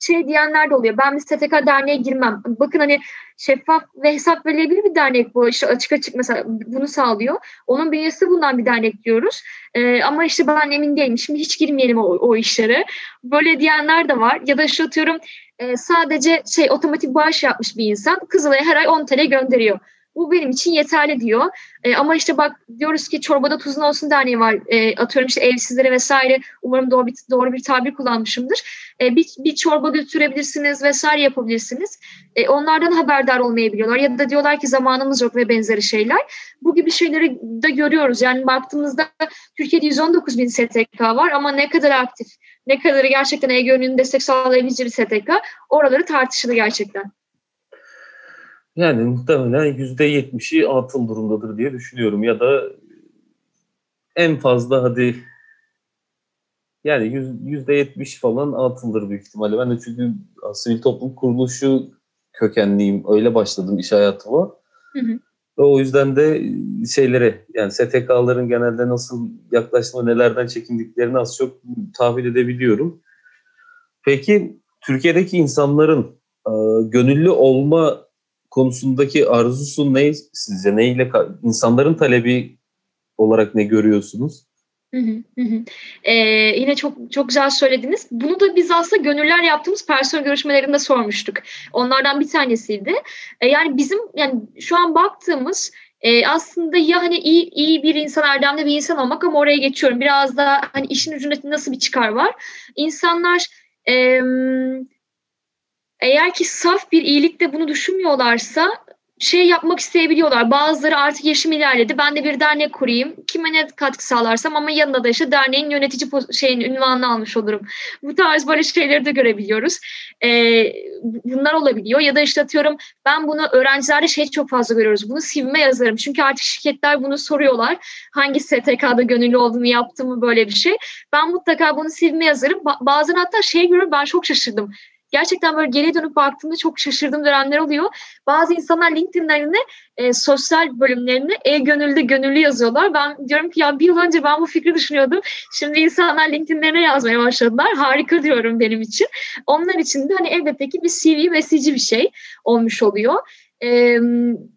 şey diyenler de oluyor. Ben bir STK derneğe girmem. Bakın hani şeffaf ve hesap verilebilir bir dernek bu. İşte açık açık mesela bunu sağlıyor. Onun bünyesi bundan bir dernek diyoruz. Ee, ama işte ben emin değilim. Şimdi hiç girmeyelim o, o işlere. Böyle diyenler de var. Ya da şu atıyorum e, sadece şey otomatik bağış yapmış bir insan Kızılay'a her ay 10 TL gönderiyor. Bu benim için yeterli diyor. E, ama işte bak diyoruz ki çorbada tuzun olsun derneği var. E, atıyorum işte evsizlere vesaire. Umarım doğru bir, doğru bir tabir kullanmışımdır. E, bir, bir çorba götürebilirsiniz vesaire yapabilirsiniz. E, onlardan haberdar olmayabiliyorlar. Ya da diyorlar ki zamanımız yok ve benzeri şeyler. Bu gibi şeyleri de görüyoruz. Yani baktığımızda Türkiye'de 119 bin STK var ama ne kadar aktif, ne kadarı gerçekten EGÖ'nün destek sağlayabileceği bir STK oraları tartışılı gerçekten. Yani muhtemelen yüzde yetmişi atıl durumdadır diye düşünüyorum. Ya da en fazla hadi yani yüzde yetmiş falan atıldır büyük ihtimalle. Ben de çünkü sivil toplum kuruluşu kökenliyim. Öyle başladım iş hayatıma. Hı hı. Ve o yüzden de şeylere yani STK'ların genelde nasıl yaklaşma nelerden çekindiklerini az çok tahmin edebiliyorum. Peki Türkiye'deki insanların e, gönüllü olma konusundaki arzusu ne sizce? Neyle insanların talebi olarak ne görüyorsunuz? Ee, yine çok çok güzel söylediniz. Bunu da biz aslında gönüller yaptığımız personel görüşmelerinde sormuştuk. Onlardan bir tanesiydi. Ee, yani bizim yani şu an baktığımız e, aslında ya hani iyi iyi bir insan erdemli bir insan olmak ama oraya geçiyorum. Biraz da hani işin ucunda nasıl bir çıkar var. İnsanlar eee eğer ki saf bir iyilikte bunu düşünmüyorlarsa şey yapmak isteyebiliyorlar. Bazıları artık yaşım ilerledi. Ben de bir dernek kurayım. Kime ne katkı sağlarsam ama yanında da işte derneğin yönetici şeyin ünvanını almış olurum. Bu tarz böyle şeyleri de görebiliyoruz. Ee, bunlar olabiliyor. Ya da işte atıyorum ben bunu öğrencilerde şey çok fazla görüyoruz. Bunu CV'me yazarım. Çünkü artık şirketler bunu soruyorlar. Hangi STK'da gönüllü olduğumu yaptım mı böyle bir şey. Ben mutlaka bunu CV'me yazarım. Ba- bazen hatta şey görüyorum ben çok şaşırdım gerçekten böyle geri dönüp baktığımda çok şaşırdığım dönemler oluyor. Bazı insanlar LinkedIn'lerine, e, sosyal bölümlerine e-gönüllü gönüllü yazıyorlar. Ben diyorum ki ya bir yıl önce ben bu fikri düşünüyordum. Şimdi insanlar LinkedIn'lerine yazmaya başladılar. Harika diyorum benim için. Onlar için de hani elbette ki bir CV mesajı bir şey olmuş oluyor. E,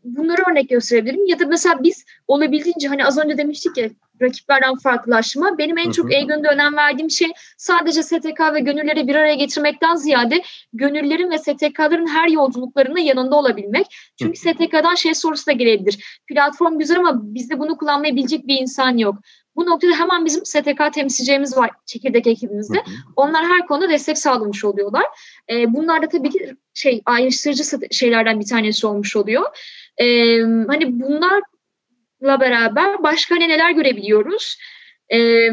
bunları örnek gösterebilirim. Ya da mesela biz olabildiğince hani az önce demiştik ya rakiplerden farklılaşma. Benim en çok e-gönülde önem verdiğim şey sadece STK ve gönülleri bir araya getirmekten ziyade gönüllerin ve STK'ların her yolculuklarında yanında olabilmek. Çünkü STK'dan şey sorusu da gelebilir. Platform güzel ama bizde bunu kullanmayı bilecek bir insan yok. Bu noktada hemen bizim STK temsilcilerimiz var çekirdek ekibimizde. Hı hı. Onlar her konuda destek sağlamış oluyorlar. E, bunlar da tabii ki şey ayrıştırıcı şeylerden bir tanesi olmuş oluyor. E, hani bunlarla beraber başka hani neler görebiliyoruz? Ee,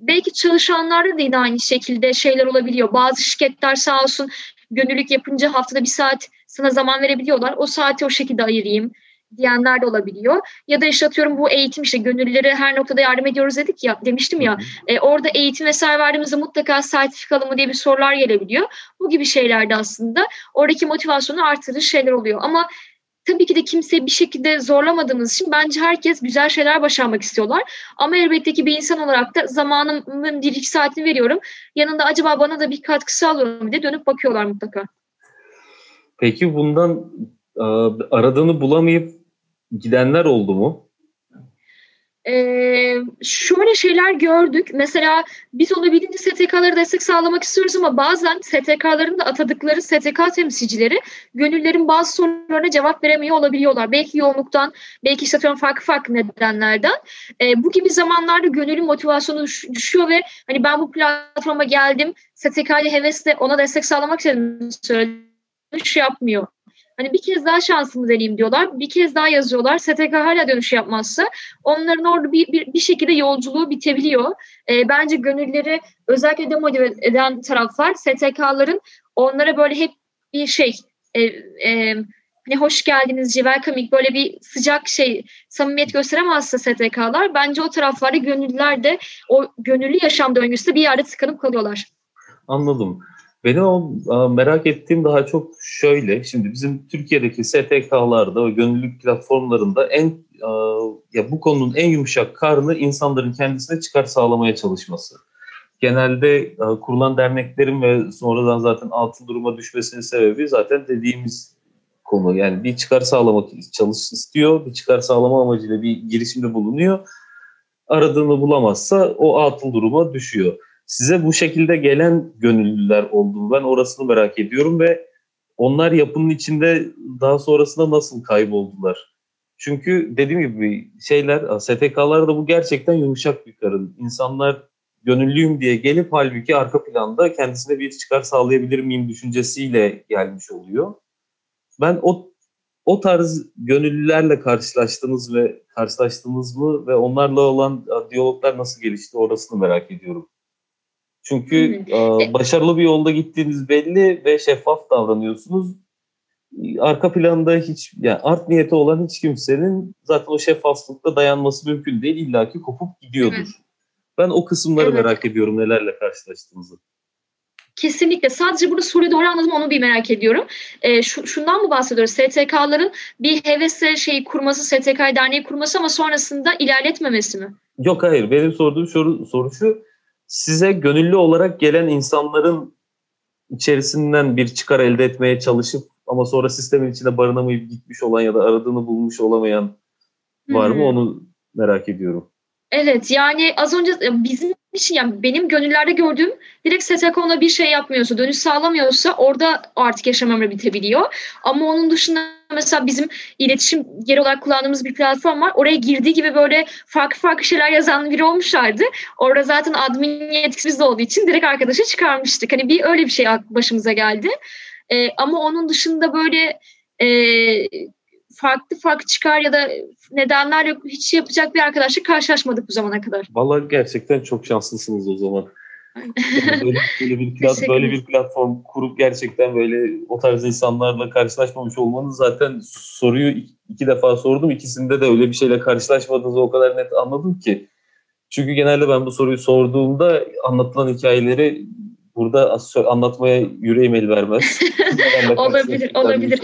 belki çalışanlarda da yine aynı şekilde şeyler olabiliyor. Bazı şirketler sağ olsun gönüllülük yapınca haftada bir saat sana zaman verebiliyorlar. O saati o şekilde ayırayım diyenler de olabiliyor. Ya da işte atıyorum bu eğitim işte gönüllülere her noktada yardım ediyoruz dedik ya demiştim ya. E, orada eğitim vesaire verdiğimizde mutlaka sertifikalı mı diye bir sorular gelebiliyor. Bu gibi şeylerde aslında oradaki motivasyonu artırıcı şeyler oluyor. Ama tabii ki de kimse bir şekilde zorlamadığımız için bence herkes güzel şeyler başarmak istiyorlar. Ama elbette ki bir insan olarak da zamanımın bir iki saatini veriyorum. Yanında acaba bana da bir katkı sağlıyor mu diye dönüp bakıyorlar mutlaka. Peki bundan aradığını bulamayıp gidenler oldu mu? Ee, şöyle şeyler gördük. Mesela biz olabildiğince STK'lara destek sağlamak istiyoruz ama bazen STK'ların da atadıkları STK temsilcileri gönüllerin bazı sorularına cevap veremiyor olabiliyorlar. Belki yoğunluktan, belki işte farklı farklı nedenlerden. Ee, bu gibi zamanlarda gönüllü motivasyonu düş- düşüyor ve hani ben bu platforma geldim, STK hevesle ona destek sağlamak istedim söyledim. Yapmıyor. Hani bir kez daha şansımı deneyeyim diyorlar. Bir kez daha yazıyorlar. STK hala dönüş yapmazsa onların orada bir, bir, bir şekilde yolculuğu bitebiliyor. E, bence gönülleri özellikle demotive eden taraflar STK'ların onlara böyle hep bir şey e, e, hani hoş geldiniz, welcoming böyle bir sıcak şey samimiyet gösteremezse STK'lar bence o taraflarda gönüllüler de o gönüllü yaşam döngüsü bir yerde tıkanıp kalıyorlar. Anladım. Benim o merak ettiğim daha çok şöyle. Şimdi bizim Türkiye'deki STK'larda ve gönüllülük platformlarında en ya bu konunun en yumuşak karnı insanların kendisine çıkar sağlamaya çalışması. Genelde kurulan derneklerin ve sonradan zaten altın duruma düşmesinin sebebi zaten dediğimiz konu. Yani bir çıkar sağlamak çalış istiyor, bir çıkar sağlama amacıyla bir girişimde bulunuyor. Aradığını bulamazsa o altın duruma düşüyor. Size bu şekilde gelen gönüllüler oldu mu? Ben orasını merak ediyorum ve onlar yapının içinde daha sonrasında nasıl kayboldular? Çünkü dediğim gibi şeyler, STK'larda bu gerçekten yumuşak bir karın. İnsanlar gönüllüyüm diye gelip halbuki arka planda kendisine bir çıkar sağlayabilir miyim düşüncesiyle gelmiş oluyor. Ben o o tarz gönüllülerle karşılaştınız ve karşılaştınız mı ve onlarla olan diyaloglar nasıl gelişti orasını merak ediyorum. Çünkü e, başarılı bir yolda gittiğiniz belli ve şeffaf davranıyorsunuz. Arka planda hiç yani art niyeti olan hiç kimsenin zaten o şeffaflıkta dayanması mümkün değil. İlla ki kopup gidiyordur. Evet. Ben o kısımları evet. merak ediyorum nelerle karşılaştığınızı. Kesinlikle. Sadece burada soruyu doğru anladım onu bir merak ediyorum. E, şu, şundan mı bahsediyoruz? STK'ların bir hevesle şeyi kurması, STK derneği kurması ama sonrasında ilerletmemesi mi? Yok hayır. Benim sorduğum soru, soru şu size gönüllü olarak gelen insanların içerisinden bir çıkar elde etmeye çalışıp ama sonra sistemin içinde barınamayıp gitmiş olan ya da aradığını bulmuş olamayan var hmm. mı onu merak ediyorum. Evet yani az önce bizim için yani benim gönüllerde gördüğüm direkt STK ona bir şey yapmıyorsa, dönüş sağlamıyorsa orada artık yaşam ömrü bitebiliyor. Ama onun dışında mesela bizim iletişim yeri olarak kullandığımız bir platform var. Oraya girdiği gibi böyle farklı farklı şeyler yazan biri olmuşlardı. Orada zaten admin yetkisi bizde olduğu için direkt arkadaşa çıkarmıştık. Hani bir öyle bir şey başımıza geldi. Ee, ama onun dışında böyle e, farklı farklı çıkar ya da nedenlerle hiç yapacak bir arkadaşla karşılaşmadık bu zamana kadar. Vallahi gerçekten çok şanslısınız o zaman. Böyle, böyle bir plat, böyle bir platform kurup gerçekten böyle o tarz insanlarla karşılaşmamış olmanız zaten soruyu iki defa sordum. İkisinde de öyle bir şeyle karşılaşmadığınızı o kadar net anladım ki. Çünkü genelde ben bu soruyu sorduğumda anlatılan hikayeleri burada anlatmaya yüreğim el vermez. olabilir, olabilir.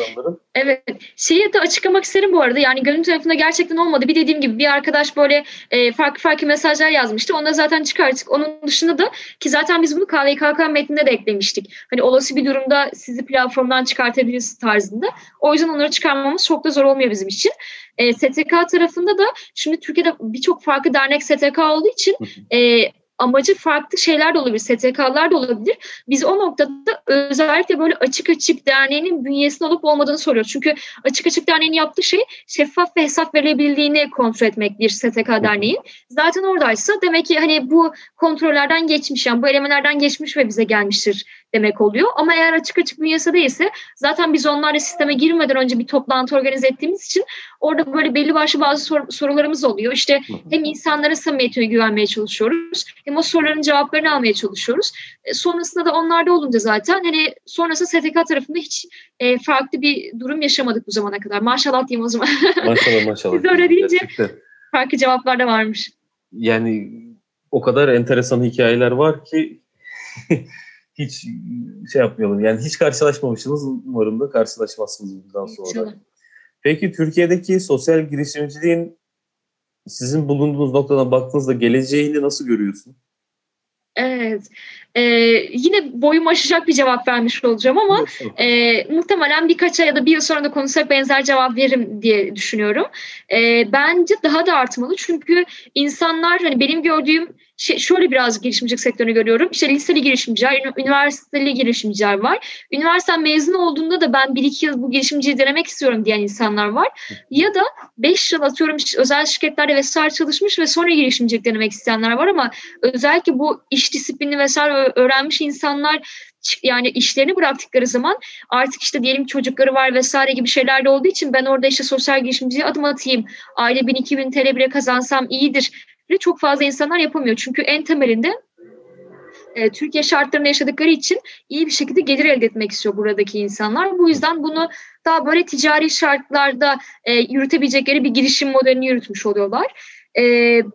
Evet. Şeyi de açıklamak isterim bu arada. Yani gönül tarafında gerçekten olmadı. Bir dediğim gibi bir arkadaş böyle e, farklı farklı mesajlar yazmıştı. Onu da zaten çıkarttık. Onun dışında da ki zaten biz bunu KVKK metninde de eklemiştik. Hani olası bir durumda sizi platformdan çıkartabiliriz tarzında. O yüzden onları çıkarmamız çok da zor olmuyor bizim için. E, STK tarafında da şimdi Türkiye'de birçok farklı dernek STK olduğu için e, amacı farklı şeyler de olabilir, STK'lar da olabilir. Biz o noktada özellikle böyle açık açık derneğinin bünyesinde olup olmadığını soruyoruz. Çünkü açık açık derneğin yaptığı şey şeffaf ve hesap verebildiğini kontrol etmek bir STK derneğin. Zaten oradaysa demek ki hani bu kontrollerden geçmiş yani bu elemelerden geçmiş ve bize gelmiştir demek oluyor. Ama eğer açık açık bünyesi değilse zaten biz onlarla sisteme girmeden önce bir toplantı organize ettiğimiz için orada böyle belli başlı bazı sor- sorularımız oluyor. İşte hem insanlara samimiyetine güvenmeye çalışıyoruz hem o soruların cevaplarını almaya çalışıyoruz. E, sonrasında da onlarda olunca zaten hani sonrası STK tarafında hiç e, farklı bir durum yaşamadık bu zamana kadar. Maşallah diyeyim o zaman. Maşallah maşallah. Siz öyle deyince Gerçekten. farklı cevaplar da varmış. Yani o kadar enteresan hikayeler var ki hiç şey yapmayalım. Yani hiç karşılaşmamışsınız. Umarım da karşılaşmazsınız bundan sonra. İnşallah. Peki Türkiye'deki sosyal girişimciliğin sizin bulunduğunuz noktadan baktığınızda geleceğini nasıl görüyorsun? Evet. Ee, yine boyum aşacak bir cevap vermiş olacağım ama e, muhtemelen birkaç ay ya da bir yıl sonra da konuşsak benzer cevap veririm diye düşünüyorum. E, bence daha da artmalı çünkü insanlar hani benim gördüğüm şey, şöyle biraz girişimcilik sektörünü görüyorum. İşte liseli girişimciler, üniversiteli girişimciler var. Üniversite mezun olduğunda da ben bir iki yıl bu girişimciyi denemek istiyorum diyen insanlar var. Ya da beş yıl atıyorum özel şirketlerde vesaire çalışmış ve sonra girişimcilik denemek isteyenler var ama özellikle bu iş disiplini vesaire öğrenmiş insanlar yani işlerini bıraktıkları zaman artık işte diyelim çocukları var vesaire gibi şeyler de olduğu için ben orada işte sosyal girişimciye adım atayım. Aile 1000-2000 TL bile kazansam iyidir çok fazla insanlar yapamıyor. Çünkü en temelinde e, Türkiye şartlarında yaşadıkları için iyi bir şekilde gelir elde etmek istiyor buradaki insanlar. Bu yüzden bunu daha böyle ticari şartlarda e, yürütebilecekleri bir girişim modelini yürütmüş oluyorlar. E,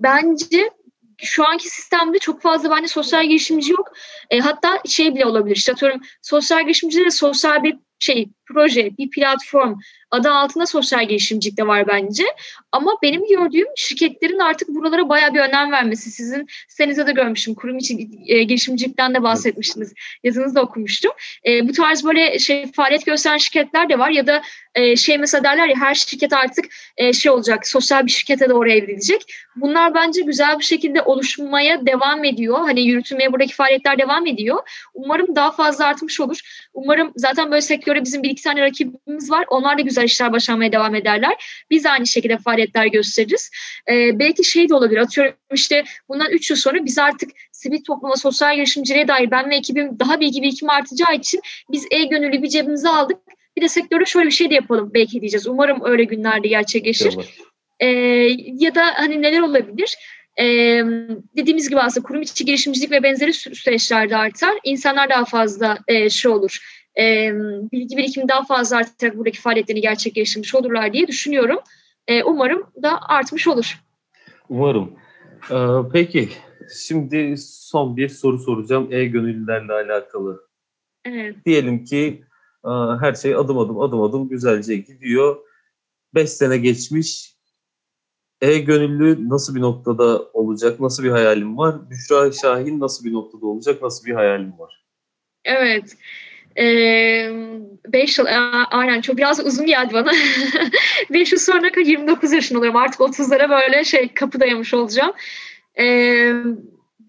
bence şu anki sistemde çok fazla bence sosyal girişimci yok. E, hatta şey bile olabilir. İşte atıyorum sosyal girişimcilere sosyal bir şey proje, bir platform adı altında sosyal girişimcilik de var bence. Ama benim gördüğüm şirketlerin artık buralara baya bir önem vermesi. Sizin sitenize de görmüşüm. Kurum içi e, girişimcilikten de bahsetmiştiniz. Yazınızda okumuştum. E, bu tarz böyle şey faaliyet gösteren şirketler de var ya da e, şey mesela derler ya her şirket artık e, şey olacak sosyal bir şirkete doğru evrilecek. Bunlar bence güzel bir şekilde oluşmaya devam ediyor. Hani yürütülmeye buradaki faaliyetler devam ediyor. Umarım daha fazla artmış olur. Umarım zaten böyle sektöre bizim bir iki tane rakibimiz var. Onlar da güzel işler başarmaya devam ederler. Biz aynı şekilde faaliyetler gösteririz. E, belki şey de olabilir. Atıyorum işte bundan üç yıl sonra biz artık sivil topluma, sosyal girişimciliğe dair ben ve ekibim daha bilgi birikim artacağı için biz e-gönüllü bir cebimize aldık bir de sektörde şöyle bir şey de yapalım belki diyeceğiz. Umarım öyle günlerde gerçekleşir. Ee, ya da hani neler olabilir? Ee, dediğimiz gibi aslında kurum içi girişimcilik ve benzeri süreçlerde artar. İnsanlar daha fazla e, şey olur. E, bilgi birikimi daha fazla artarak buradaki faaliyetlerini gerçekleştirmiş olurlar diye düşünüyorum. E, umarım da artmış olur. Umarım. Ee, peki şimdi son bir soru soracağım e-gönüllülerle alakalı. Evet. Diyelim ki her şey adım adım adım adım güzelce gidiyor. Beş sene geçmiş. E-Gönüllü nasıl bir noktada olacak? Nasıl bir hayalim var? Büşra Şahin nasıl bir noktada olacak? Nasıl bir hayalim var? Evet. Ee, beş yıl, aynen çok biraz uzun geldi bana. beş yıl sonra 29 yaşında oluyorum. Artık 30'lara böyle şey kapı dayamış olacağım. Ee,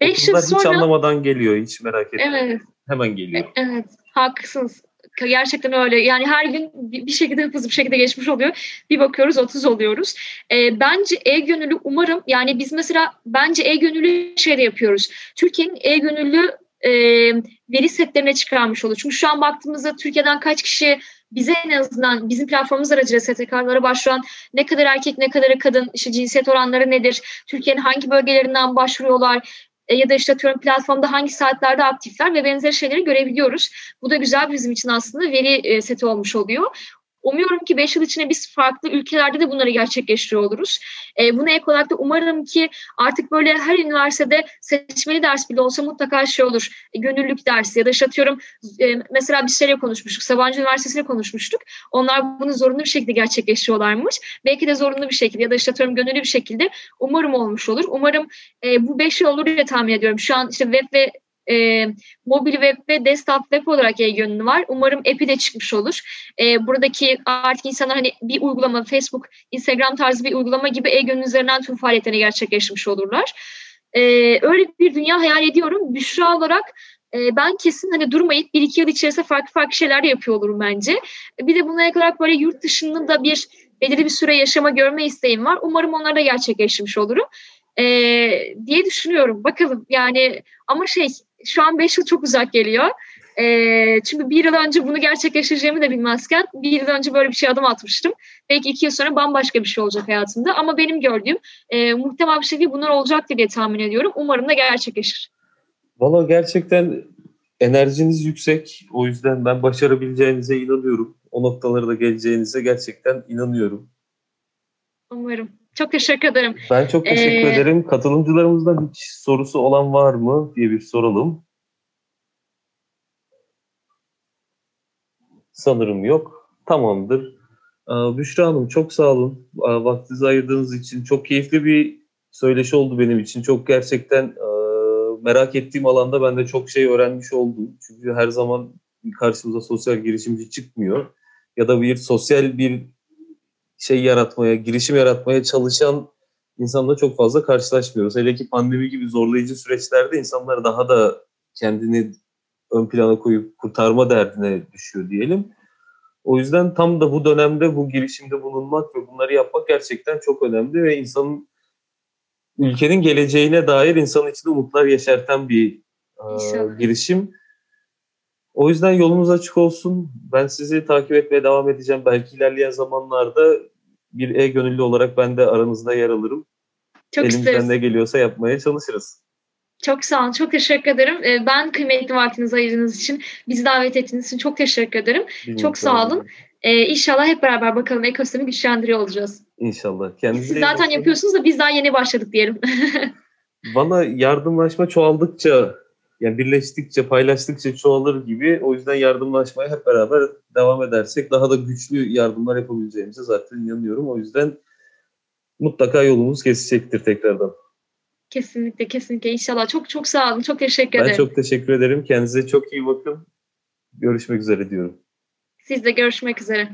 beş yıl sonra... hiç anlamadan geliyor. Hiç merak etme. Evet. Hemen geliyor. Evet. Haklısınız gerçekten öyle. Yani her gün bir şekilde hızlı bir şekilde geçmiş oluyor. Bir bakıyoruz 30 oluyoruz. E, bence e-gönüllü umarım yani biz mesela bence e-gönüllü şeyde yapıyoruz. Türkiye'nin e-gönüllü e, veri setlerine çıkarmış olur. Çünkü şu an baktığımızda Türkiye'den kaç kişi bize en azından bizim platformumuz aracılığıyla STK'lara başvuran ne kadar erkek ne kadar kadın, işte cinsiyet oranları nedir, Türkiye'nin hangi bölgelerinden başvuruyorlar, e, ya da işte atıyorum platformda hangi saatlerde aktifler ve benzeri şeyleri görebiliyoruz. Bu da güzel bizim için aslında veri e, seti olmuş oluyor. Umuyorum ki 5 yıl içinde biz farklı ülkelerde de bunları gerçekleştiriyor oluruz. E, buna ek olarak da umarım ki artık böyle her üniversitede seçmeli ders bile olsa mutlaka şey olur. E, gönüllülük dersi ya da işte e, mesela bir şeyle konuşmuştuk. Sabancı Üniversitesi'yle konuşmuştuk. Onlar bunu zorunlu bir şekilde gerçekleştiriyorlarmış. Belki de zorunlu bir şekilde ya da işte gönüllü bir şekilde umarım olmuş olur. Umarım e, bu 5 yıl olur diye tahmin ediyorum. Şu an işte web ve e, mobil web ve desktop web olarak e-gönlü var. Umarım app'i de çıkmış olur. E, buradaki artık insanlar hani bir uygulama, Facebook, Instagram tarzı bir uygulama gibi e-gönlü üzerinden tüm faaliyetlerini gerçekleştirmiş olurlar. E, öyle bir dünya hayal ediyorum. Büşra olarak e, ben kesin hani durmayıp bir iki yıl içerisinde farklı farklı şeyler yapıyor olurum bence. Bir de buna ek böyle yurt dışında da bir belirli bir süre yaşama görme isteğim var. Umarım onları da gerçekleştirmiş olurum. E, diye düşünüyorum. Bakalım yani ama şey şu an 5 yıl çok uzak geliyor. E, çünkü bir yıl önce bunu gerçekleştireceğimi de bilmezken bir yıl önce böyle bir şey adım atmıştım. Belki iki yıl sonra bambaşka bir şey olacak hayatımda. Ama benim gördüğüm e, muhtemel bir şekilde bunlar olacaktır diye tahmin ediyorum. Umarım da gerçekleşir. Valla gerçekten enerjiniz yüksek. O yüzden ben başarabileceğinize inanıyorum. O noktalara da geleceğinize gerçekten inanıyorum. Umarım. Çok teşekkür ederim. Ben çok teşekkür ee, ederim. Katılımcılarımızdan hiç sorusu olan var mı diye bir soralım. Sanırım yok. Tamamdır. Ee, Büşra Hanım çok sağ olun. Ee, vaktinizi ayırdığınız için çok keyifli bir söyleşi oldu benim için. Çok gerçekten e, merak ettiğim alanda ben de çok şey öğrenmiş oldum. Çünkü her zaman karşımıza sosyal girişimci çıkmıyor. Ya da bir sosyal bir şey yaratmaya, girişim yaratmaya çalışan insanla çok fazla karşılaşmıyoruz. Hele ki pandemi gibi zorlayıcı süreçlerde insanlar daha da kendini ön plana koyup kurtarma derdine düşüyor diyelim. O yüzden tam da bu dönemde bu girişimde bulunmak ve bunları yapmak gerçekten çok önemli ve insanın ülkenin geleceğine dair insanın içinde umutlar yaşartan bir e, girişim. O yüzden yolunuz açık olsun. Ben sizi takip etmeye devam edeceğim. Belki ilerleyen zamanlarda bir e-gönüllü olarak ben de aranızda yer alırım. Çok Elimizden isteriz. ne geliyorsa yapmaya çalışırız. Çok sağ olun. Çok teşekkür ederim. Ee, ben kıymetli vaktinizi ayırdığınız için, bizi davet ettiğiniz için çok teşekkür ederim. Bilmiyorum, çok sağ olun. Ee, inşallah hep beraber bakalım ekosistemi güçlendiriyor olacağız. İnşallah. Kendinize Siz zaten yapıyorsunuz da biz daha yeni başladık diyelim. Bana yardımlaşma çoğaldıkça yani birleştikçe, paylaştıkça çoğalır gibi. O yüzden yardımlaşmaya hep beraber devam edersek daha da güçlü yardımlar yapabileceğimize zaten inanıyorum. O yüzden mutlaka yolumuz kesecektir tekrardan. Kesinlikle, kesinlikle. İnşallah. Çok çok sağ olun. Çok teşekkür ederim. Ben çok teşekkür ederim. Kendinize çok iyi bakın. Görüşmek üzere diyorum. Siz de görüşmek üzere.